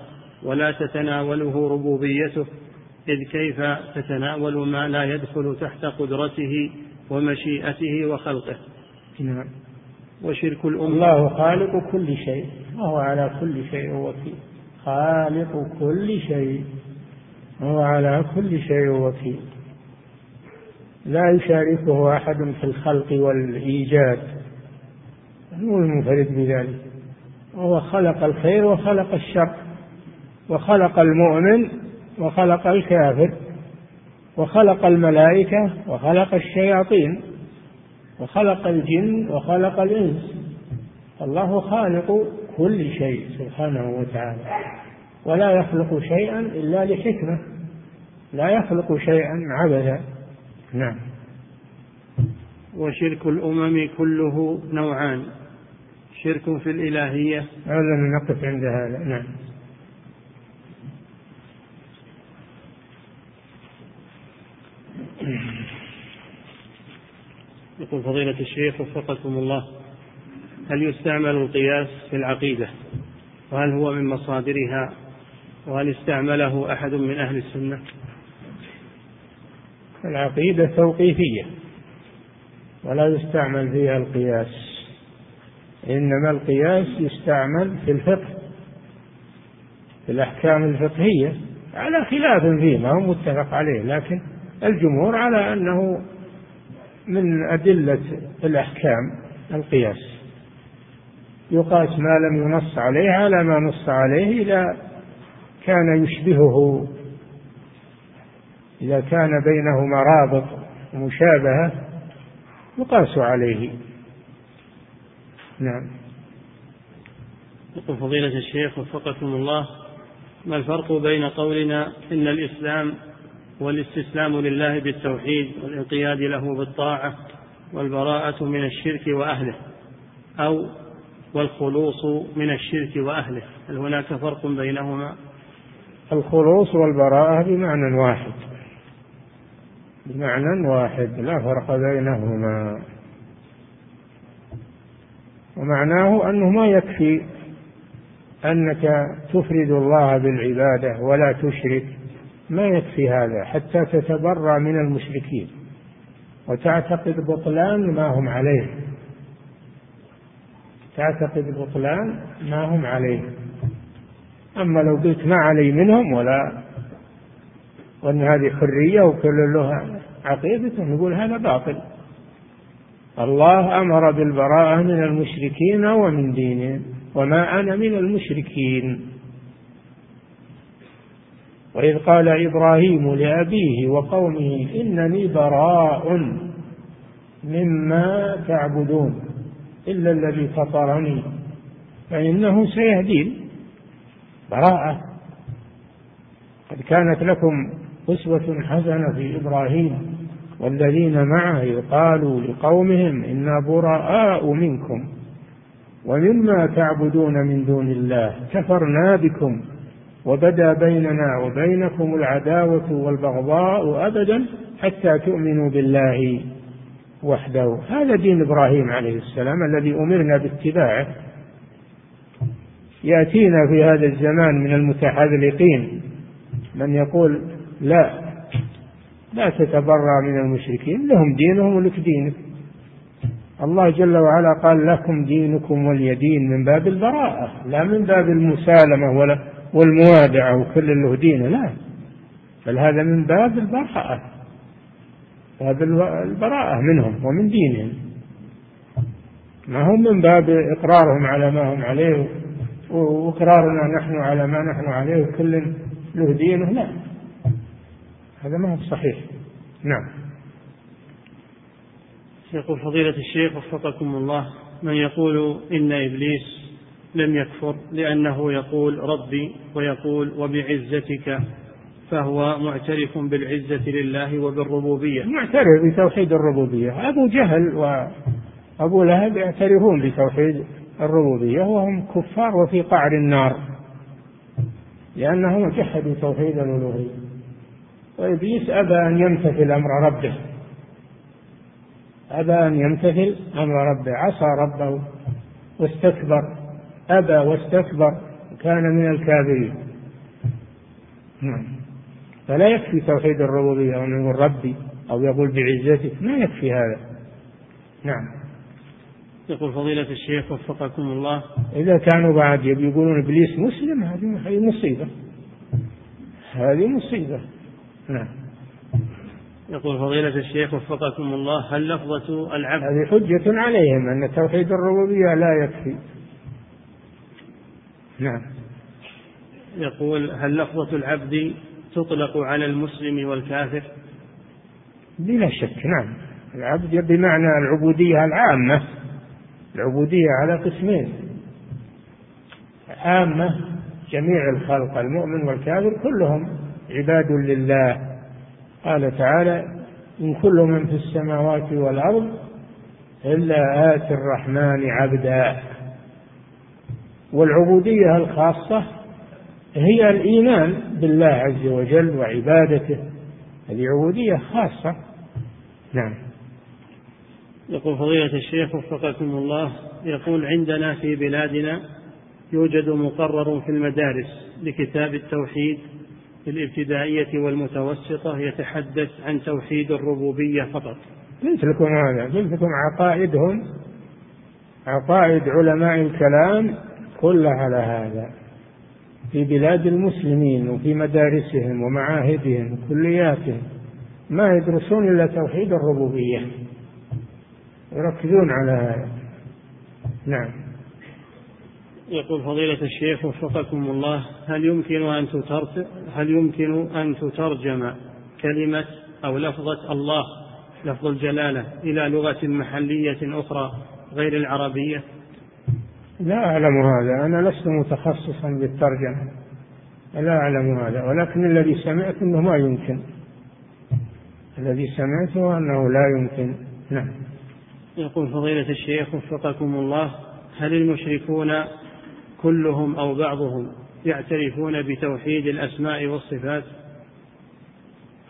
ولا تتناوله ربوبيته إذ كيف تتناول ما لا يدخل تحت قدرته ومشيئته وخلقه؟ نعم. وشرك الأمة الله خالق كل شيء. وهو على كل شيء وكيل. خالق كل شيء. وهو على كل شيء وكيل. لا يشاركه أحد في الخلق والإيجاد. هو المنفرد بذلك. وهو خلق الخير وخلق الشر. وخلق المؤمن وخلق الكافر. وخلق الملائكة وخلق الشياطين. وخلق الجن وخلق الإنس. الله خالق كل شيء سبحانه وتعالى. ولا يخلق شيئا إلا لحكمة. لا يخلق شيئا عبثا نعم. وشرك الأمم كله نوعان. شرك في الإلهية. هذا نقف عند هذا. نعم. يقول فضيلة الشيخ وفقكم الله. هل يستعمل القياس في العقيدة؟ وهل هو من مصادرها؟ وهل استعمله أحد من أهل السنة؟ العقيدة توقيفية ولا يستعمل فيها القياس. إنما القياس يستعمل في الفقه في الأحكام الفقهية على خلاف فيه ما هو متفق عليه. لكن الجمهور على أنه من أدلة الأحكام القياس. يقاس ما لم ينص عليه على ما نص عليه إذا كان يشبهه. إذا كان بينهما رابط ومشابهة يقاس عليه. نعم. يقول فضيلة الشيخ وفقكم الله ما الفرق بين قولنا إن الإسلام والاستسلام لله بالتوحيد والانقياد له بالطاعة والبراءة من الشرك وأهله أو والخلوص من الشرك وأهله هل هناك فرق بينهما؟ الخلوص والبراءة بمعنى واحد. بمعنى واحد لا فرق بينهما. ومعناه أنه ما يكفي أنك تفرد الله بالعبادة ولا تشرك ما يكفي هذا حتى تتبرى من المشركين وتعتقد بطلان ما هم عليه. تعتقد بطلان ما هم عليه. أما لو قلت ما علي منهم ولا وأن هذه حرية وكل له عقيدة نقول هذا باطل. الله أمر بالبراءة من المشركين ومن دينهم وما أنا من المشركين. وإذ قال إبراهيم لأبيه وقومه إنني براء مما تعبدون. إلا الذي فطرني فإنه سيهدين براءة. قد كانت لكم أسوة حسنة في إبراهيم والذين معه قالوا لقومهم إنا براء منكم ومما تعبدون من دون الله كفرنا بكم وبدا بيننا وبينكم العداوة والبغضاء أبدا حتى تؤمنوا بالله. وحده. هذا دين إبراهيم عليه السلام الذي أمرنا باتباعه. يأتينا في هذا الزمان من المتحذلقين من يقول لا لا تتبرى من المشركين لهم دينهم ولك دينك. الله جل وعلا قال لكم دينكم ولي دين من باب البراءة لا من باب المسالمة ولا والموادعة وكل له دينه لا. بل هذا من باب البراءة. باب البراءة منهم ومن دينهم. ما هم من باب إقرارهم على ما هم عليه وإقرارنا نحن على ما نحن عليه وكل له دينه لا هذا ما هو صحيح. نعم. يقول فضيلة الشيخ وفقكم الله. من يقول إن إبليس لم يكفر لأنه يقول ربي ويقول وبعزتك فهو معترف بالعزة لله وبالربوبية. معترف بتوحيد الربوبية. أبو جهل وأبو لهب يعترفون بتوحيد الربوبية وهم كفار وفي قعر النار. لأنهم جحدوا توحيد الألوهية. وإبليس أبى أن يمتثل أمر ربه. أبى أن يمتثل أمر ربه. عصى ربه واستكبر. أبى واستكبر كان من الكافرين نعم. فلا يكفي توحيد الربوبية أو يقول ربي أو يقول بعزته ما يكفي هذا. نعم. يقول فضيلة الشيخ وفقكم الله. إذا كانوا بعد يقولون إبليس مسلم هذه مصيبة. هذه مصيبة. نعم. يقول فضيلة الشيخ وفقكم الله هل لفظة العبد هذه حجة عليهم أن توحيد الربوبية لا يكفي. نعم. يقول هل لفظة العبد تطلق على المسلم والكافر؟ بلا شك نعم. العبد بمعنى العبودية العامة. العبودية على قسمين. عامة جميع الخلق المؤمن والكافر كلهم عباد لله. قال تعالى إن كل من في السماوات والأرض إلا آتي الرحمن عبدا. والعبودية الخاصة هي الإيمان بالله عز وجل وعبادته. هذه عبودية خاصة. نعم. يقول فضيلة الشيخ وفقكم الله يقول عندنا في بلادنا يوجد مقرر في المدارس لكتاب التوحيد في الابتدائية والمتوسطة يتحدث عن توحيد الربوبية فقط. قلت لكم هذا قلت لكم عقائدهم عقائد علماء الكلام كلها على هذا. في بلاد المسلمين وفي مدارسهم ومعاهدهم وكلياتهم ما يدرسون إلا توحيد الربوبية. يركزون على هذا. نعم. يقول فضيلة الشيخ وفقكم الله هل يمكن أن هل يمكن أن تترجم كلمة أو لفظة الله لفظ الجلالة إلى لغة محلية أخرى غير العربية؟ لا أعلم هذا. أنا لست متخصصا بالترجمة. لا أعلم هذا. ولكن الذي سمعت أنه ما يمكن. الذي سمعته أنه لا يمكن. نعم. يقول فضيلة الشيخ وفقكم الله هل المشركون كلهم أو بعضهم يعترفون بتوحيد الأسماء والصفات؟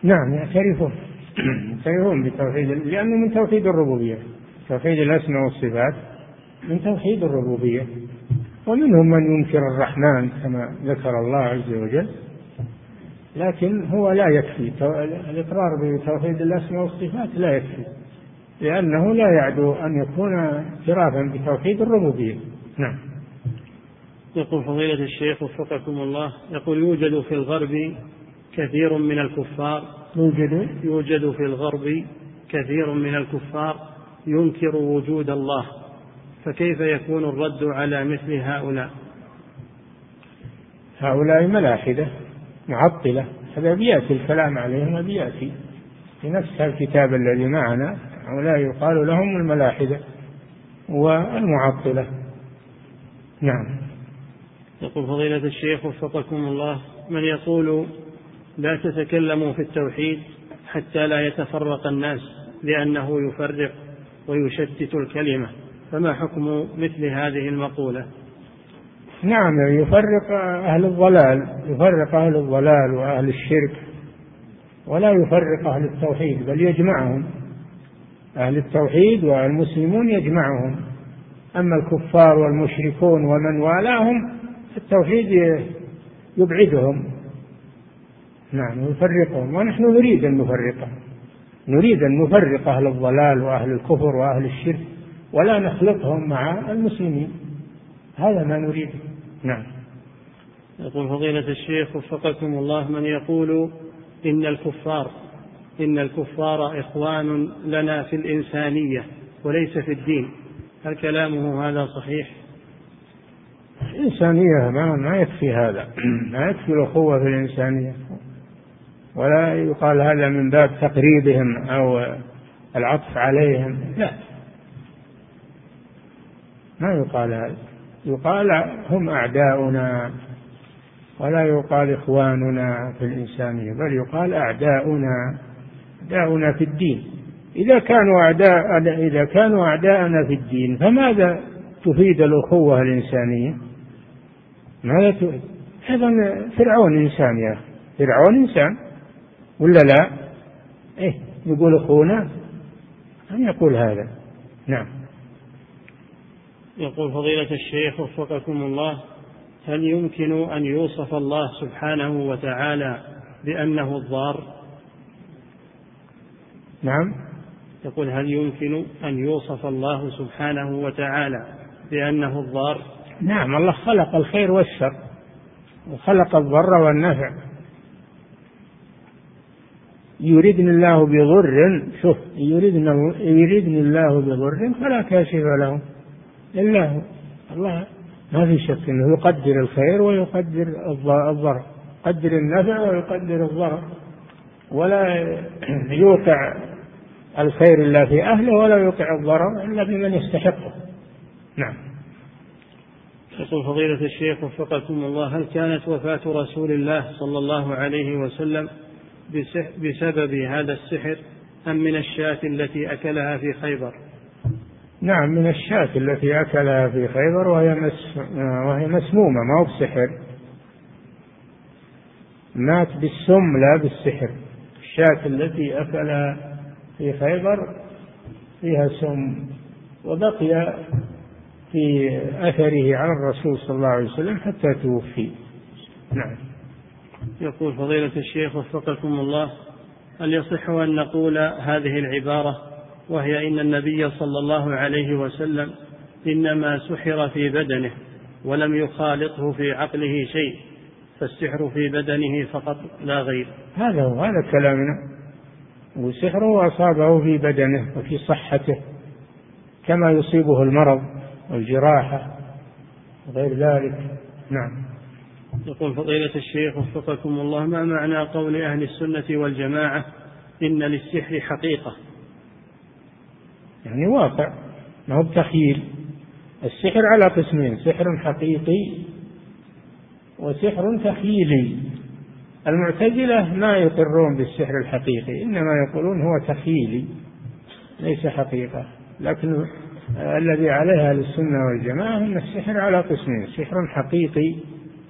نعم يعترفون. يعترفون بتوحيد لأنه من توحيد الربوبية. توحيد الأسماء والصفات. من توحيد الربوبية. ومنهم من ينكر الرحمن كما ذكر الله عز وجل. لكن هو لا يكفي. الإقرار بتوحيد الأسماء والصفات لا يكفي. لأنه لا يعدو أن يكون اعترافا بتوحيد الربوبية. نعم. يقول فضيلة الشيخ وفقكم الله يقول يوجد في الغرب كثير من الكفار. يوجد؟ يوجد في الغرب كثير من الكفار ينكر وجود الله. فكيف يكون الرد على مثل هؤلاء؟ هؤلاء ملاحدة معطلة هذا بيأتي الكلام عليهم وبيأتي. في نفس الكتاب الذي معنا هؤلاء يقال لهم الملاحدة والمعطلة. نعم. يقول فضيلة الشيخ وفقكم الله من يقول لا تتكلموا في التوحيد حتى لا يتفرق الناس لأنه يفرق ويشتت الكلمة. فما حكم مثل هذه المقولة؟ نعم يفرق أهل الضلال يفرق أهل الضلال وأهل الشرك ولا يفرق أهل التوحيد بل يجمعهم. أهل التوحيد والمسلمون يجمعهم. أما الكفار والمشركون ومن والاهم التوحيد يبعدهم. نعم يفرقهم. ونحن نريد أن نفرقهم نريد أن نفرق أهل الضلال وأهل الكفر وأهل الشرك. ولا نخلطهم مع المسلمين. هذا ما نريده نعم. يقول فضيلة الشيخ وفقكم الله من يقول إن الكفار إن الكفار إخوان لنا في الإنسانية وليس في الدين. هل كلامه هذا صحيح؟ الإنسانية ما, ما يكفي هذا. [clears throat] ما يكفي الأخوة في الإنسانية. ولا يقال هذا من باب تقريبهم أو العطف عليهم. لا. ما يقال هذا يقال هم أعداؤنا ولا يقال إخواننا في الإنسانية بل يقال أعداؤنا أعداؤنا في الدين إذا كانوا أعداء إذا كانوا أعداءنا في الدين فماذا تفيد الأخوة الإنسانية؟ ماذا تفيد؟ أيضا فرعون إنسان يا أخي فرعون إنسان ولا لا؟ إيه يقول أخونا من يقول هذا نعم يقول فضيلة الشيخ وفقكم الله هل يمكن أن يوصف الله سبحانه وتعالى بأنه الضار؟ نعم. يقول هل يمكن أن يوصف الله سبحانه وتعالى بأنه الضار؟ نعم الله خلق الخير والشر وخلق الضر والنفع. يريدني الله بضر شوف يريدني الله بضر فلا كاشف له. إلا هو. الله ما في شك إنه يقدر الخير ويقدر الضر يقدر النفع ويقدر الضرر. ولا يوقع الخير إلا في أهله ولا يوقع الضرر إلا بمن يستحقه. نعم. يقول فضيلة الشيخ وفقكم الله هل كانت وفاة رسول الله صلى الله عليه وسلم بسبب هذا السحر أم من الشاة التي أكلها في خيبر؟ نعم من الشاة التي أكلها في خيبر وهي مس وهي مسمومة ما هو بسحر. مات بالسم لا بالسحر. الشاة التي أكلها في خيبر فيها سم وبقي في أثره على الرسول صلى الله عليه وسلم حتى توفي. نعم. يقول فضيلة الشيخ وفقكم الله هل يصح أن نقول هذه العبارة وهي إن النبي صلى الله عليه وسلم إنما سحر في بدنه ولم يخالطه في عقله شيء فالسحر في بدنه فقط لا غير. هذا هو هذا كلامنا. وسحره أصابه في بدنه وفي صحته كما يصيبه المرض والجراحة وغير ذلك. نعم. يقول فضيلة الشيخ وفقكم الله ما معنى قول أهل السنة والجماعة إن للسحر حقيقة؟ يعني واقع ما هو بتخيل السحر على قسمين سحر حقيقي وسحر تخيلي المعتزلة ما يقرون بالسحر الحقيقي إنما يقولون هو تخيلي ليس حقيقة. لكن الذي عليها السنة والجماعة أن السحر على قسمين سحر حقيقي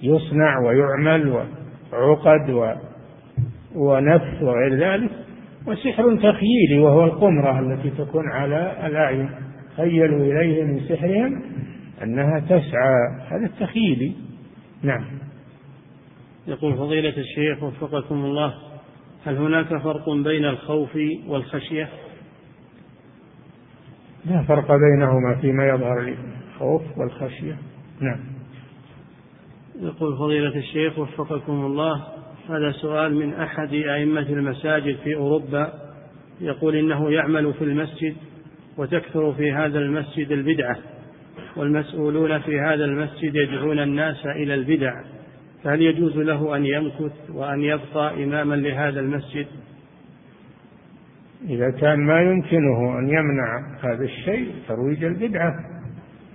يصنع ويعمل وعقد و ونفس وغير ذلك. وسحر تخييلي وهو القمرة التي تكون على الأعين. خيلوا إليه من سحرهم أنها تسعى. هذا التخييلي نعم. يقول فضيلة الشيخ وفقكم الله هل هناك فرق بين الخوف والخشية؟ لا فرق بينهما فيما يظهر الخوف والخشية. نعم. يقول فضيلة الشيخ وفقكم الله هذا سؤال من أحد أئمة المساجد في أوروبا يقول إنه يعمل في المسجد وتكثر في هذا المسجد البدعة والمسؤولون في هذا المسجد يدعون الناس إلى البدع فهل يجوز له أن يمكث وأن يبقى إماما لهذا المسجد؟ إذا كان ما يمكنه أن يمنع هذا الشيء ترويج البدعة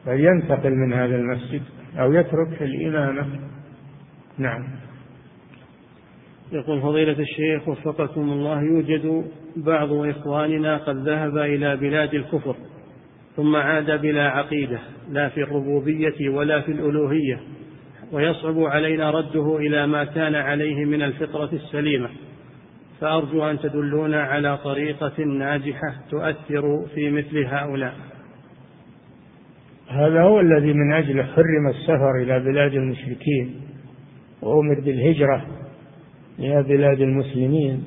فلينتقل من هذا المسجد أو يترك الإمامة. نعم. يقول فضيلة الشيخ وفقكم الله يوجد بعض إخواننا قد ذهب إلى بلاد الكفر ثم عاد بلا عقيدة لا في الربوبية ولا في الألوهية ويصعب علينا رده إلى ما كان عليه من الفطرة السليمة. فأرجو أن تدلونا على طريقة ناجحة تؤثر في مثل هؤلاء. هذا هو الذي من أجله حرم السفر إلى بلاد المشركين وأمر بالهجرة بلاد المسلمين.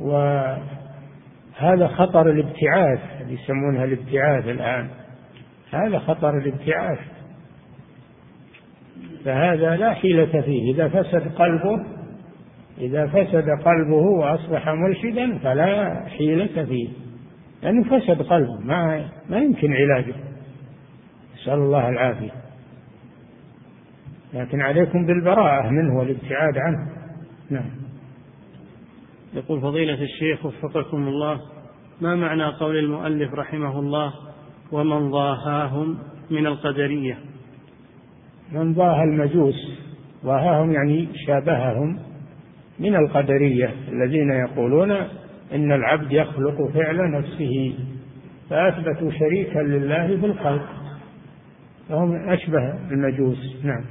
وهذا خطر الابتعاث يسمونها الابتعاث الآن. هذا خطر الابتعاث. فهذا لا حيلة فيه. إذا فسد قلبه إذا فسد قلبه وأصبح ملحدا فلا حيلة فيه. لأنه فسد قلبه ما ما يمكن علاجه. نسأل الله العافية. لكن عليكم بالبراءة منه والابتعاد عنه. نعم. يقول فضيلة الشيخ وفقكم الله ما معنى قول المؤلف رحمه الله ومن ضاهاهم من القدرية من ضاهى المجوس ضاهاهم يعني شابههم من القدرية الذين يقولون إن العبد يخلق فعل نفسه فأثبتوا شريكا لله في الخلق فهم أشبه المجوس. نعم.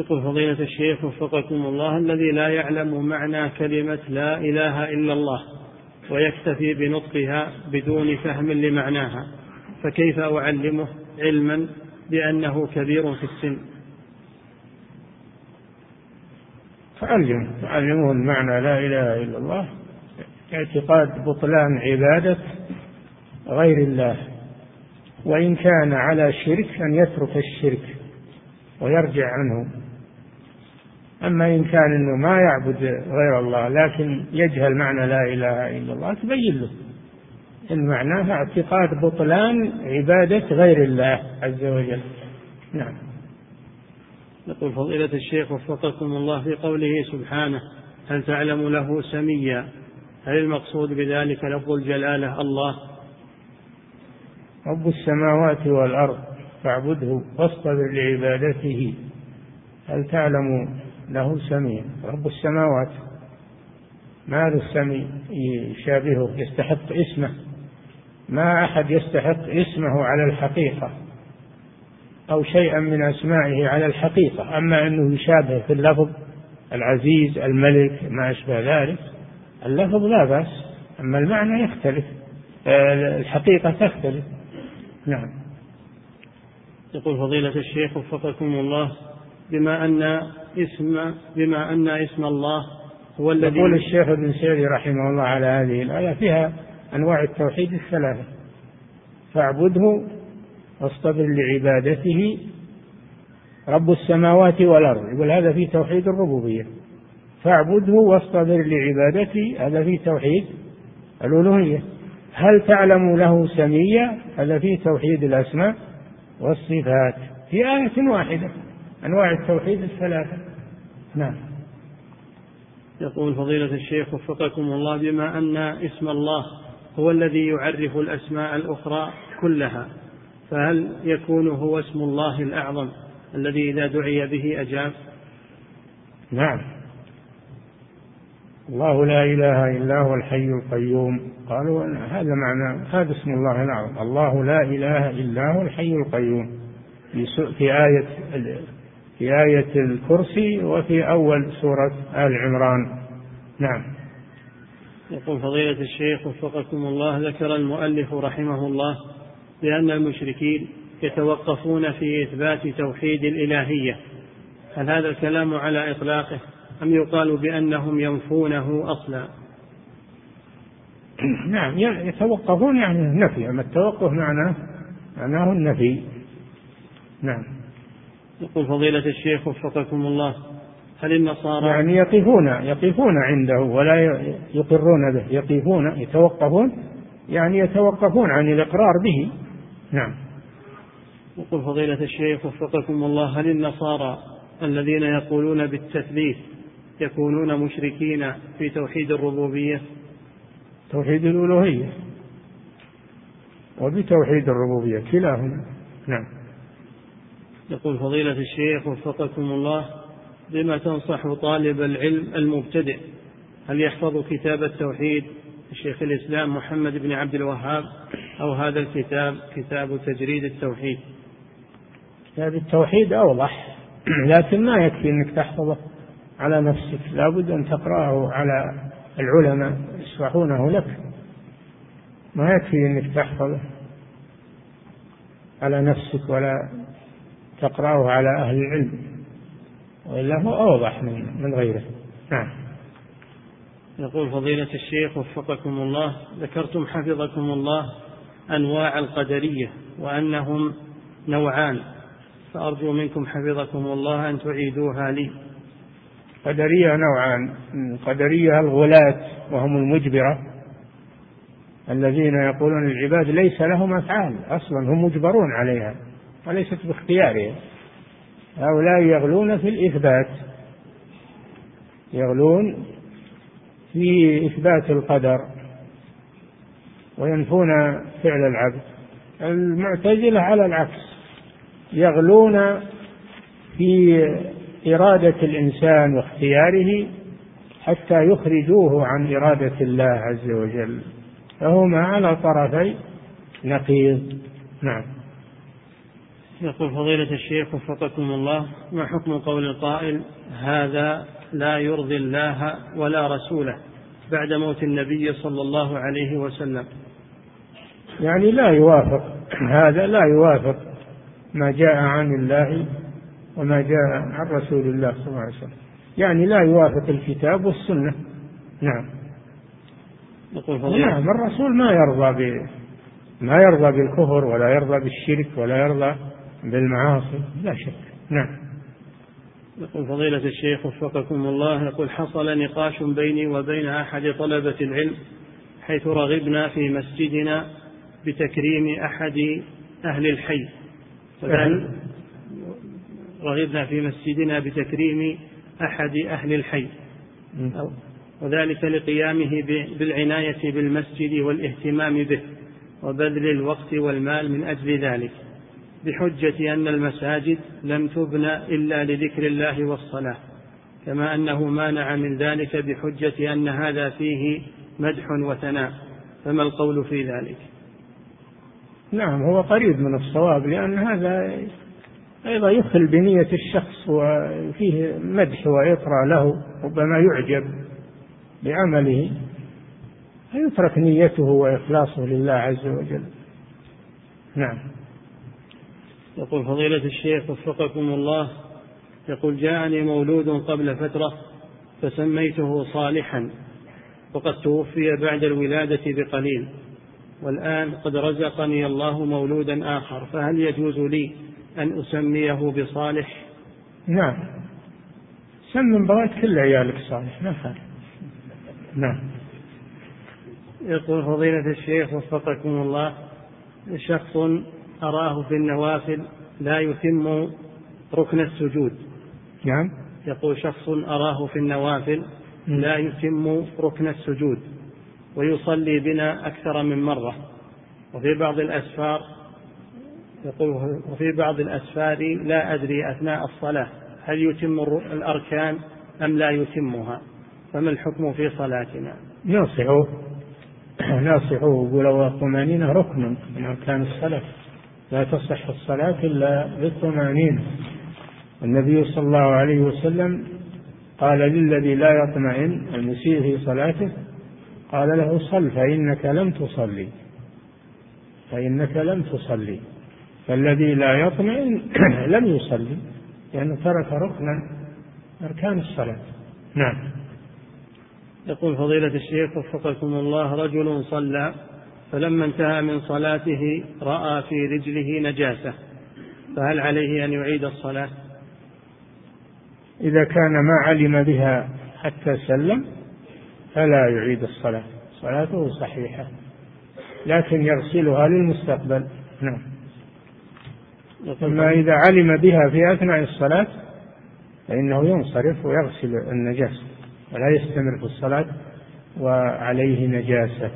يقول فضيلة الشيخ وفقكم الله الذي لا يعلم معنى كلمة لا إله إلا الله ويكتفي بنطقها بدون فهم لمعناها فكيف أعلمه علما بأنه كبير في السن؟ تعلم تعلمه المعنى لا إله إلا الله اعتقاد بطلان عبادة غير الله وإن كان على شرك أن يترك الشرك ويرجع عنه. أما إن كان أنه ما يعبد غير الله لكن يجهل معنى لا إله إلا الله تبين له. إن معناها اعتقاد بطلان عبادة غير الله عز وجل. نعم. يقول فضيلة الشيخ وفقكم الله في قوله سبحانه هل تعلم له سميا؟ هل المقصود بذلك لفظ الجلالة الله؟ رب السماوات والأرض فاعبده واصطبر لعبادته. هل تعلم له سميع رب السماوات. ما هذا السمي يشابهه يستحق اسمه. ما أحد يستحق اسمه على الحقيقة أو شيئا من أسمائه على الحقيقة أما أنه يشابه في اللفظ العزيز الملك ما أشبه ذلك. اللفظ لا بأس أما المعنى يختلف. آه، الحقيقة تختلف. نعم. يقول فضيلة الشيخ وفقكم الله بما أن اسم بما أن اسم الله هو الذي يقول الشيخ ابن سعدي رحمه الله على هذه الآية فيها أنواع التوحيد الثلاثة. فاعبده واصطبر لعبادته رب السماوات والأرض. يقول هذا في توحيد الربوبية. فاعبده واصطبر لعبادته هذا في توحيد الألوهية. هل تعلم له سميا؟ هذا في توحيد الأسماء والصفات. في آية واحدة. أنواع التوحيد الثلاثة. نعم. يقول فضيلة الشيخ وفقكم الله بما أن اسم الله هو الذي يعرف الأسماء الأخرى كلها فهل يكون هو اسم الله الأعظم الذي إذا دعي به أجاب؟ نعم. الله لا إله إلا هو الحي القيوم. قالوا هذا معنى هذا اسم الله الأعظم. الله لا إله إلا هو الحي القيوم. في آية في آية الكرسي وفي أول سورة آل عمران. نعم. يقول فضيلة الشيخ وفقكم الله ذكر المؤلف رحمه الله بأن المشركين يتوقفون في إثبات توحيد الإلهية. هل هذا الكلام على إطلاقه أم يقال بأنهم ينفونه أصلا؟ [clears throat] نعم يتوقفون يعني النفي أما التوقف معناه معناه النفي. نعم. يقول فضيلة الشيخ وفقكم الله هل النصارى يعني يقفون يقفون عنده ولا يقرون به يقفون يتوقفون يعني يتوقفون عن الإقرار به. نعم. يقول فضيلة الشيخ وفقكم الله هل النصارى الذين يقولون بالتثليث يكونون مشركين في توحيد الربوبية؟ توحيد الألوهية. وبتوحيد الربوبية كلاهما. نعم. يقول فضيلة الشيخ وفقكم الله بما تنصح طالب العلم المبتدئ هل يحفظ كتاب التوحيد؟ لشيخ الإسلام محمد بن عبد الوهاب أو هذا الكتاب كتاب تجريد التوحيد؟ كتاب التوحيد أوضح لكن ما يكفي أنك تحفظه على نفسك لابد أن تقرأه على العلماء يشرحونه لك. ما يكفي أنك تحفظه على نفسك ولا تقرأه على أهل العلم. وإلا هو أوضح من, من غيره. نعم. يقول فضيلة الشيخ وفقكم الله ذكرتم حفظكم الله أنواع القدرية وأنهم نوعان فأرجو منكم حفظكم الله أن تعيدوها لي. قدرية نوعان. قدرية الغلاة وهم المجبرة الذين يقولون العباد ليس لهم أفعال أصلا هم مجبرون عليها. وليست باختيارهم هؤلاء يغلون في الإثبات. يغلون في إثبات القدر. وينفون فعل العبد. المعتزلة على العكس. يغلون في إرادة الإنسان واختياره حتى يخرجوه عن إرادة الله عز وجل. فهما على طرفي نقيض. نعم. يقول فضيلة الشيخ وفقكم الله ما حكم قول القائل هذا لا يرضي الله ولا رسوله بعد موت النبي صلى الله عليه وسلم؟ يعني لا يوافق هذا لا يوافق ما جاء عن الله وما جاء عن رسول الله صلى الله عليه وسلم. يعني لا يوافق الكتاب والسنة. نعم. نعم الرسول ما يرضى ب ما يرضى بالكفر ولا يرضى بالشرك ولا يرضى بالمعاصي لا شك. نعم. يقول فضيلة الشيخ وفقكم الله يقول حصل نقاش بيني وبين أحد طلبة العلم حيث رغبنا في مسجدنا بتكريم أحد أهل الحي. رغبنا في مسجدنا بتكريم أحد أهل الحي. وذلك لقيامه بالعناية بالمسجد والاهتمام به وبذل الوقت والمال من أجل ذلك. بحجة أن المساجد لم تبنى إلا لذكر الله والصلاة كما أنه مانع من ذلك بحجة أن هذا فيه مدح وثناء. فما القول في ذلك؟ نعم هو قريب من الصواب لأن هذا أيضا يخل بنية الشخص وفيه مدح وإطراء له ربما يعجب بعمله فيترك نيته وإخلاصه لله عز وجل. نعم. يقول فضيلة الشيخ وفقكم الله يقول جاءني مولود قبل فترة فسميته صالحا وقد توفي بعد الولادة بقليل والآن قد رزقني الله مولودا آخر فهل يجوز لي أن أسميه بصالح؟ نعم. سمم بغيت كل عيالك صالح ما فعل. نعم. يقول فضيلة الشيخ وفقكم الله شخص أراه في النوافل لا يتم ركن السجود. نعم. يقول شخص أراه في النوافل لا يتم ركن السجود ويصلي بنا أكثر من مرة. وفي بعض الأسفار يقول وفي بعض الأسفار لا أدري أثناء الصلاة هل يتم الأركان أم لا يتمها. فما الحكم في صلاتنا؟ ناصحوه. ناصحوه. وقولوا الطمأنينة ركن من أركان الصلاة. لا تصح الصلاة إلا بالطمأنينة. النبي صلى الله عليه وسلم قال للذي لا يطمئن المسيء في صلاته قال له صل فإنك لم تصلي. فإنك لم تصلي. فالذي لا يطمئن [clears throat] لم يصلي لأنه ترك ركنا أركان الصلاة. نعم. يقول فضيلة الشيخ وفقكم الله رجل صلى فلما انتهى من صلاته رأى في رجله نجاسة فهل عليه أن يعيد الصلاة؟ إذا كان ما علم بها حتى سلم فلا يعيد الصلاة. صلاته صحيحة لكن يغسلها للمستقبل. نعم. أما إذا علم بها في أثناء الصلاة فإنه ينصرف ويغسل النجاسة ولا يستمر في الصلاة وعليه نجاسة.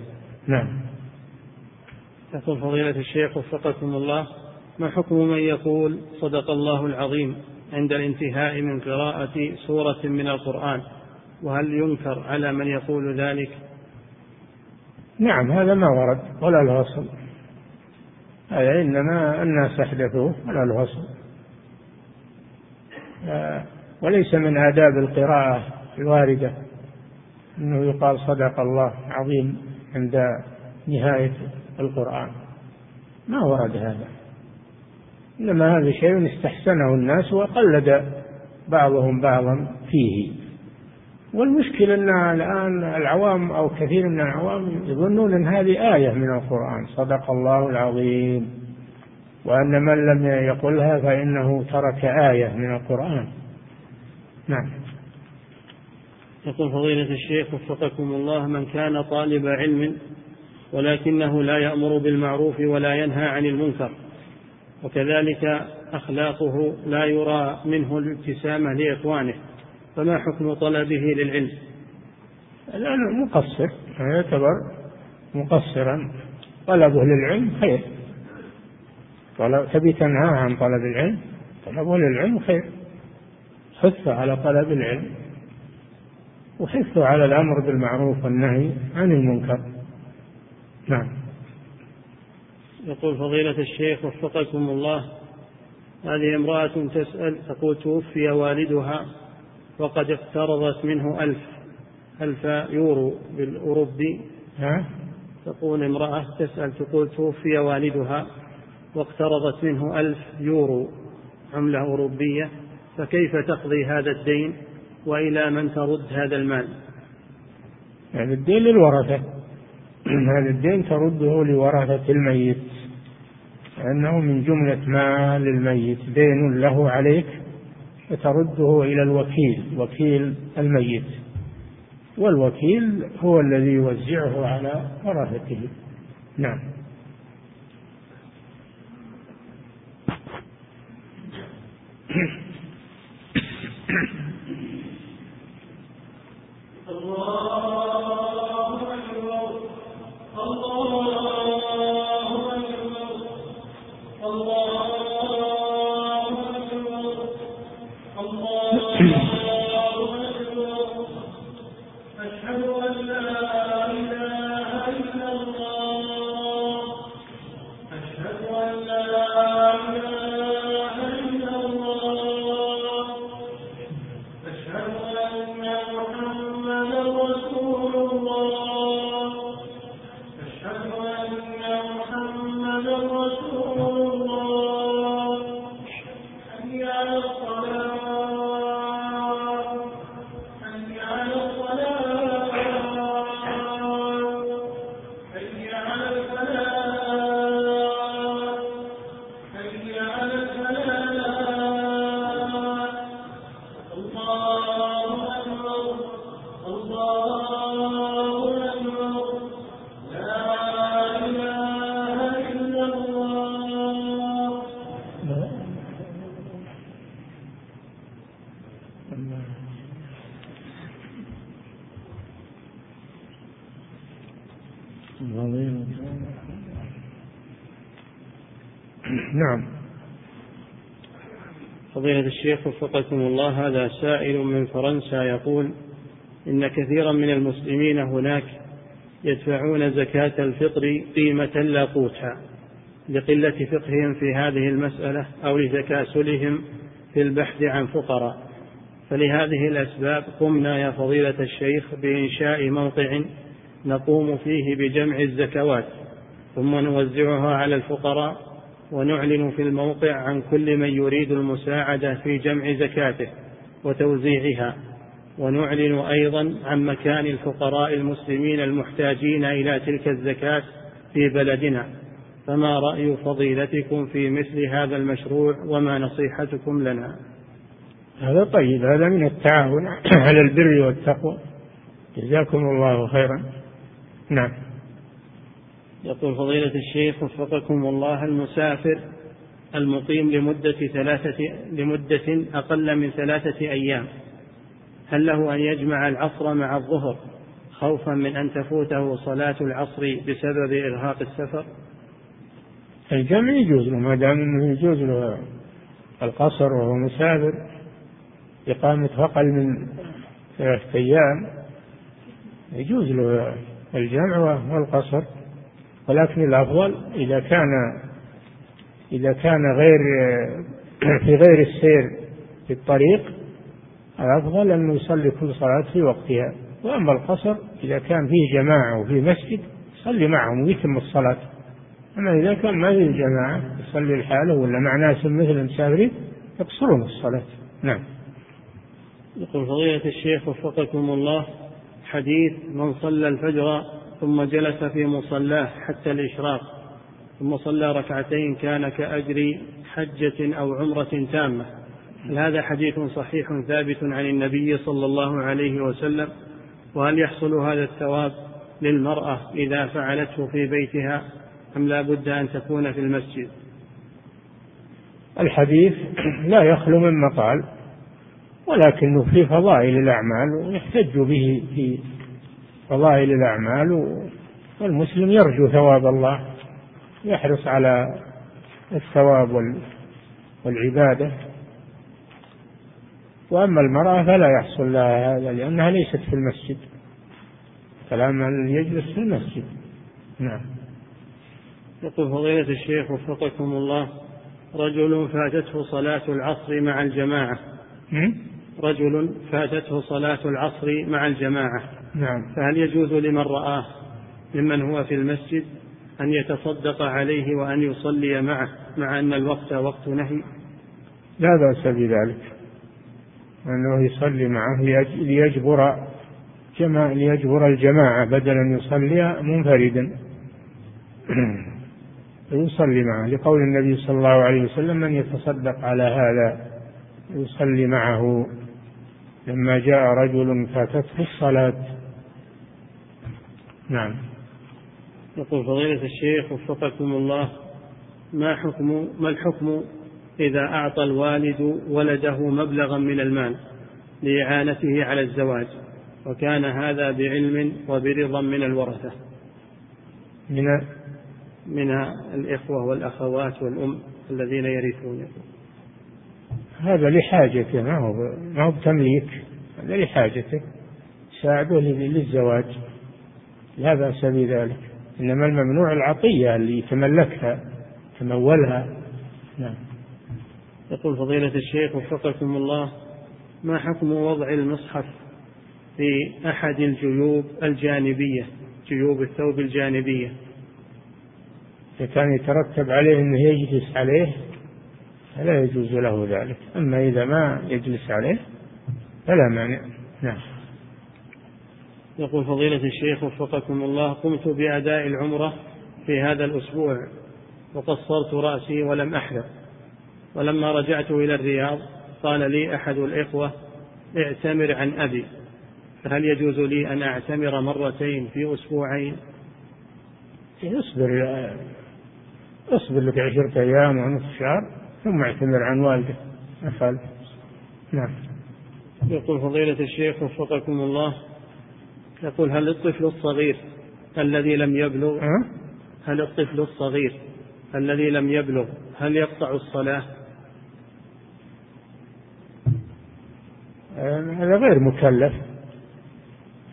نعم. يقول فضيلة الشيخ وفقكم الله ما حكم من يقول صدق الله العظيم عند الانتهاء من قراءة سورة من القرآن؟ وهل ينكر على من يقول ذلك؟ نعم هذا ما ورد ولا له أصل هذا إنما الناس أحدثوه ولا له أصل وليس من آداب القراءة الواردة أنه يقال صدق الله عظيم عند نهاية القرآن. ما ورد هذا. إنما هذا شيء استحسنه الناس وقلد بعضهم بعضا فيه. والمشكلة أن الآن العوام أو كثير من العوام يظنون أن هذه آية من القرآن. صدق الله العظيم. وأن من لم يقلها فإنه ترك آية من القرآن. نعم. يقول فضيلة الشيخ وفقكم الله من كان طالب علم ولكنه لا يأمر بالمعروف ولا ينهى عن المنكر. وكذلك أخلاقه لا يرى منه الابتسامة لإخوانه. فما حكم طلبه للعلم؟ الآن مقصر يعتبر مقصرا. طلبه للعلم خير. طلب تبي تنهاه عن طلب العلم؟ طلبه للعلم خير. حثه على طلب العلم. وحثه على الأمر بالمعروف والنهي عن المنكر. نعم. يقول فضيلة الشيخ وفقكم الله هذه امرأة تسأل تقول توفي والدها وقد اقترضت منه ألف ألف يورو بالأوروبي. ها؟ تقول امرأة تسأل تقول توفي والدها واقترضت منه ألف يورو عملة أوروبية فكيف تقضي هذا الدين؟ وإلى من ترد هذا المال؟ يعني الدين للورثة. [clears throat] هذا الدين ترده لورثة الميت لأنه من جملة مال الميت دين له عليك فترده إلى الوكيل وكيل الميت. والوكيل هو الذي يوزعه على ورثته. نعم. نعم الشيخ وفقكم الله هذا سائل من فرنسا يقول إن كثيرا من المسلمين هناك يدفعون زكاة الفطر قيمة لا قوتها لقلة فقههم في هذه المسألة أو لتكاسلهم في البحث عن فقراء. فلهذه الأسباب قمنا يا فضيلة الشيخ بإنشاء موقع نقوم فيه بجمع الزكوات ثم نوزعها على الفقراء ونعلن في الموقع عن كل من يريد المساعدة في جمع زكاته وتوزيعها. ونعلن أيضا عن مكان الفقراء المسلمين المحتاجين إلى تلك الزكاة في بلدنا. فما رأي فضيلتكم في مثل هذا المشروع وما نصيحتكم لنا؟ هذا طيب هذا من التعاون على البر والتقوى. جزاكم الله خيرا. نعم. يقول فضيلة الشيخ وفقكم الله المسافر المقيم لمدة ثلاثة لمدة أقل من ثلاثة أيام هل له أن يجمع العصر مع الظهر خوفا من أن تفوته صلاة العصر بسبب إرهاق السفر؟ الجمع يجوز له ما دام إنه يجوز له القصر وهو مسافر إقامة أقل من ثلاثة أيام يجوز له الجمع والقصر ولكن الأفضل إذا كان إذا كان غير في غير السير في الطريق الأفضل أنه يصلي كل صلاة في وقتها. وأما القصر إذا كان فيه جماعة وفي مسجد يصلي معهم ويتم الصلاة. أما إذا كان ما فيه جماعة يصلي لحاله ولا مع ناس مثل المسافرين يقصرون الصلاة. نعم. يقول فضيلة الشيخ وفقكم الله حديث من صلى الفجر ثم جلس في مصلاه حتى الإشراق ثم صلى ركعتين كان كأجر حجة أو عمرة تامة. هل هذا حديث صحيح ثابت عن النبي صلى الله عليه وسلم؟ وهل يحصل هذا الثواب للمرأة إذا فعلته في بيتها؟ أم لا بد أن تكون في المسجد؟ الحديث لا يخلو من مقال ولكنه في فضائل الأعمال ويحتج به في فضائل الأعمال والمسلم يرجو ثواب الله. يحرص على الثواب والعبادة. وأما المرأة فلا يحصل لها هذا لأنها ليست في المسجد. كلام يجلس في المسجد. نعم. يقول فضيلة الشيخ وفقكم الله رجل فاتته صلاة العصر مع الجماعة. رجل فاتته صلاة العصر مع الجماعة. نعم. فهل يجوز لمن رآه ممن هو في المسجد أن يتصدق عليه وأن يصلي معه مع أن الوقت وقت نهي؟ لا بأس بذلك. أنه يصلي معه ليجبر جماعة ليجبر الجماعة بدل أن يصلي منفردا. [clears throat] يصلي معه. لقول النبي صلى الله عليه وسلم من يتصدق على هذا يصلي معه. لما جاء رجل فاتته الصلاة. نعم. يقول فضيلة الشيخ وفقكم الله ما حكم ما الحكم إذا أعطى الوالد ولده مبلغا من المال لإعانته على الزواج وكان هذا بعلم وبرضا من الورثة؟ من من الإخوة والأخوات والأم الذين يرثون. هذا لحاجته ما هو ما هو بتمليك هذا لحاجته ساعده للزواج. لا بأس بذلك. إنما الممنوع العطية اللي يتملكها تمولها. نعم. يقول فضيلة الشيخ وفقكم الله ما حكم وضع المصحف في أحد الجيوب الجانبية جيوب الثوب الجانبية؟ إذا كان يترتب عليه أنه يجلس عليه فلا يجوز له ذلك. أما إذا ما يجلس عليه فلا مانع. نعم. يقول فضيلة الشيخ وفقكم الله قمت بأداء العمرة في هذا الأسبوع وقصرت رأسي ولم أحلق ولما رجعت إلى الرياض قال لي أحد الإخوة اعتمر عن أبي فهل يجوز لي أن أعتمر مرتين في أسبوعين؟ اصبر اصبر لك عشرة أيام ونصف شهر ثم اعتمر عن والدك ما نعم. يقول فضيلة الشيخ وفقكم الله يقول هل الطفل الصغير الذي لم يبلغ؟ هل الطفل الصغير الذي لم يبلغ هل يقطع الصلاة؟ هذا غير مكلف.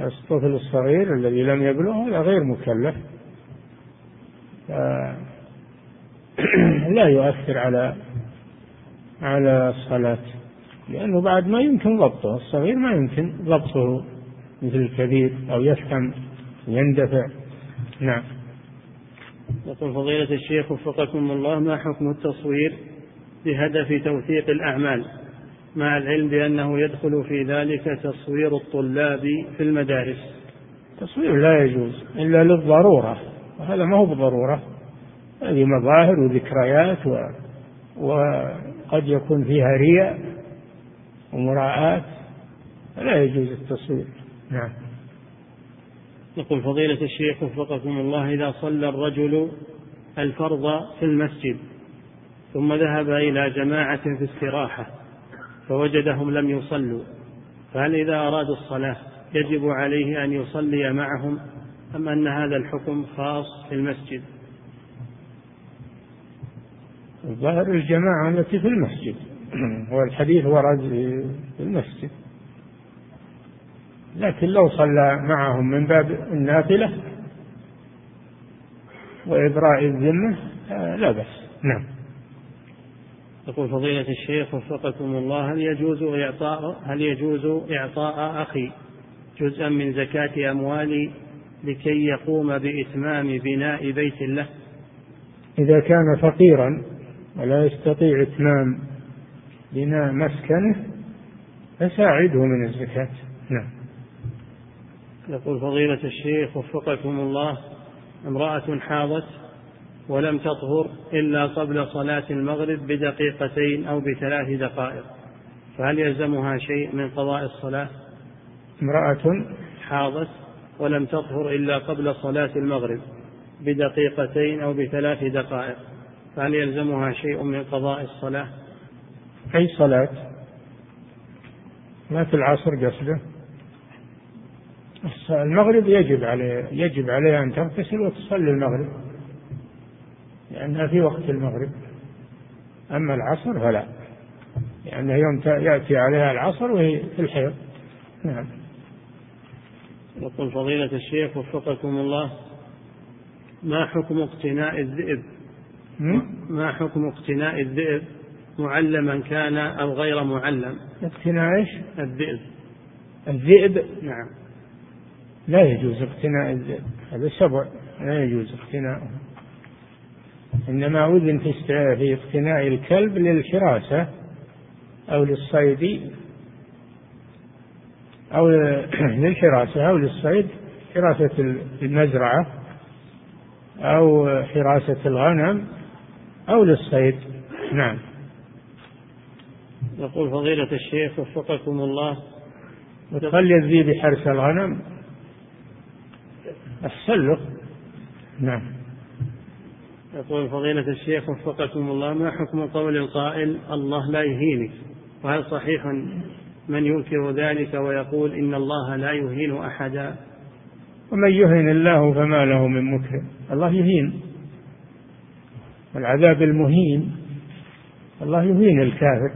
الطفل الصغير الذي لم يبلغ هذا غير مكلف. [clears throat] لا يؤثر على على الصلاة لأنه بعد ما يمكن ضبطه الصغير ما يمكن ضبطه. مثل الكبير أو يفهم يندفع. نعم. يقول فضيلة الشيخ وفقكم الله ما حكم التصوير بهدف توثيق الأعمال؟ مع العلم بأنه يدخل في ذلك تصوير الطلاب في المدارس. التصوير لا يجوز إلا للضرورة وهذا ما هو بضرورة. هذه مظاهر وذكريات و... وقد يكون فيها رياء ومراعاة. فلا يجوز التصوير. نعم. يقول فضيلة الشيخ وفقكم الله إذا صلى الرجل الفرض في المسجد ثم ذهب إلى جماعة في استراحة فوجدهم لم يصلوا فهل إذا أرادوا الصلاة يجب عليه أن يصلي معهم أم أن هذا الحكم خاص في المسجد؟ الظاهر الجماعة التي في المسجد [clears throat] والحديث ورد في المسجد. لكن لو صلى معهم من باب النافلة وإبراء الذمة لا بأس. نعم. يقول فضيلة الشيخ وفقكم الله هل يجوز إعطاء هل يجوز إعطاء أخي جزءا من زكاة أموالي لكي يقوم بإتمام بناء بيت له؟ إذا كان فقيرا ولا يستطيع إتمام بناء مسكنه فساعده من الزكاة. نعم. يقول فضيلة الشيخ وفقكم الله امرأة حاضت ولم تطهر إلا قبل صلاة المغرب بدقيقتين أو بثلاث دقائق فهل يلزمها شيء من قضاء الصلاة؟ امرأة حاضت ولم تطهر إلا قبل صلاة المغرب بدقيقتين أو بثلاث دقائق فهل يلزمها شيء من قضاء الصلاة؟ أي صلاة؟ ما في العصر قصده المغرب يجب عليه يجب عليها أن تغتسل وتصلي المغرب. لأنها في وقت المغرب. أما العصر فلا. لأنه يوم يأتي عليها العصر وهي في الحيض. نعم. يقول فضيلة الشيخ وفقكم الله ما حكم اقتناء الذئب؟ ما حكم اقتناء الذئب معلما كان أو غير معلم؟ اقتناء إيش؟ الذئب. الذئب؟ نعم. لا يجوز اقتناء الذئب هذا سبع لا يجوز اقتناؤه إنما أذن في اقتناء الكلب للحراسة أو للصيد أو [clears throat] للحراسة أو للصيد حراسة المزرعة أو حراسة الغنم أو للصيد. نعم. يقول فضيلة الشيخ وفقكم الله. وتخلي الذيب حرس الغنم. له نعم. يقول فضيلة الشيخ وفقكم الله ما حكم قول القائل الله لا يهينك وهل صحيح من ينكر ذلك ويقول إن الله لا يهين أحدا ومن يهن الله فما له من مكرم الله يهين. والعذاب المهين. الله يهين الكافر.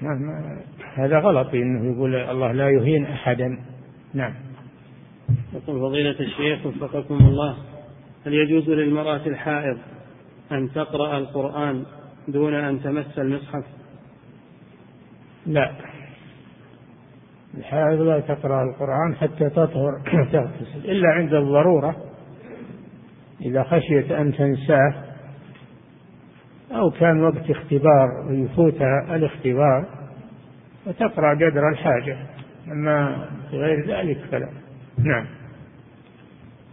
ما هذا غلط إنه يقول الله لا يهين أحدا نعم. يقول فضيلة الشيخ وفقكم الله هل يجوز للمرأة الحائض أن تقرأ القرآن دون أن تمس المصحف؟ لا. الحائض لا تقرأ القرآن حتى تطهر. [clears throat] تغتسل. إلا عند الضرورة إذا خشيت أن تنساه أو كان وقت اختبار ويفوتها الاختبار وتقرأ قدر الحاجة. أما غير ذلك فلا. نعم.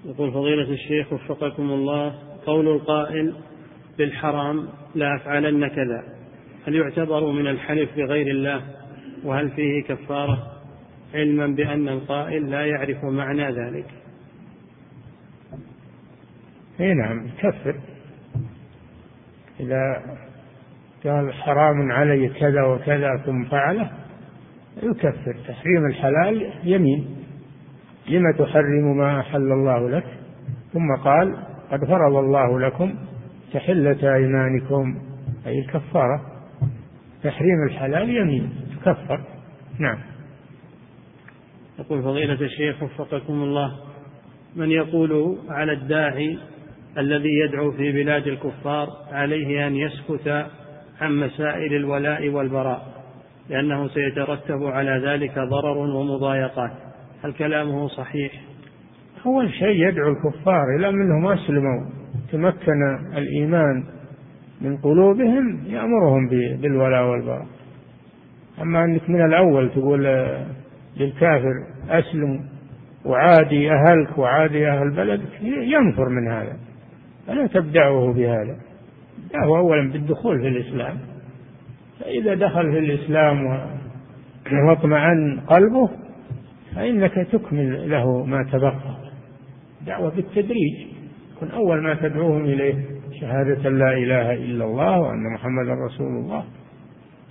يقول فضيلة الشيخ وفقكم الله قول القائل بالحرام لا أفعلن كذا. هل يعتبر من الحلف بغير الله؟ وهل فيه كفارة؟ علما بأن القائل لا يعرف معنى ذلك. إي نعم يكفر إذا قال حرام علي كذا وكذا ثم فعله يكفر. تحريم الحلال يمين. لم تحرم ما أحل الله لك؟ ثم قال قد فرض الله لكم تحلة أيمانكم أي الكفارة. تحريم الحلال يمين تكفر. نعم. يقول فضيلة الشيخ وفقكم الله من يقول على الداعي الذي يدعو في بلاد الكفار عليه أن يسكت عن مسائل الولاء والبراء لأنه سيترتب على ذلك ضرر ومضايقات. هل كلامه صحيح؟ أول شيء يدعو الكفار إلى أنهم أسلموا تمكن الإيمان من قلوبهم يأمرهم بالولاء والبراء. أما أنك من الأول تقول للكافر أسلم وعادي أهلك وعادي أهل بلدك ينفر من هذا. فلا تبدعه بهذا؟ دعه أولا بالدخول في الإسلام. فإذا دخل في الإسلام واطمأن قلبه فإنك تكمل له ما تبقى. دعوة بالتدريج. كن أول ما تدعوهم إليه. شهادة لا إله إلا الله وأن محمدا رسول الله.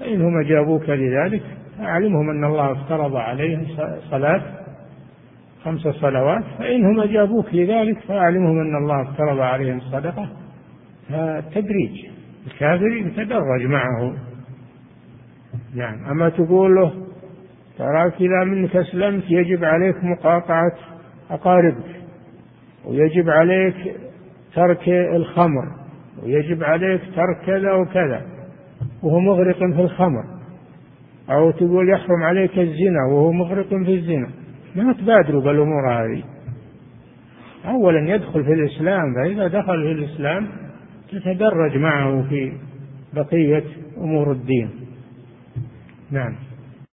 فإنهم أجابوك لذلك فأعلمهم أن الله افترض عليهم صلاة خمس صلوات. فإنهم أجابوك لذلك فأعلمهم أن الله افترض عليهم صدقة. فتدريج الكافر يتدرج معه. نعم. أما تقول له تراك إذا منك أسلمت يجب عليك مقاطعة أقاربك ويجب عليك ترك الخمر ويجب عليك ترك كذا وكذا وهو مغرق في الخمر. أو تقول يحرم عليك الزنا وهو مغرق في الزنا. ما تبادروا بالأمور هذه. أولا يدخل في الإسلام فإذا دخل في الإسلام تتدرج معه في بقية أمور الدين. نعم.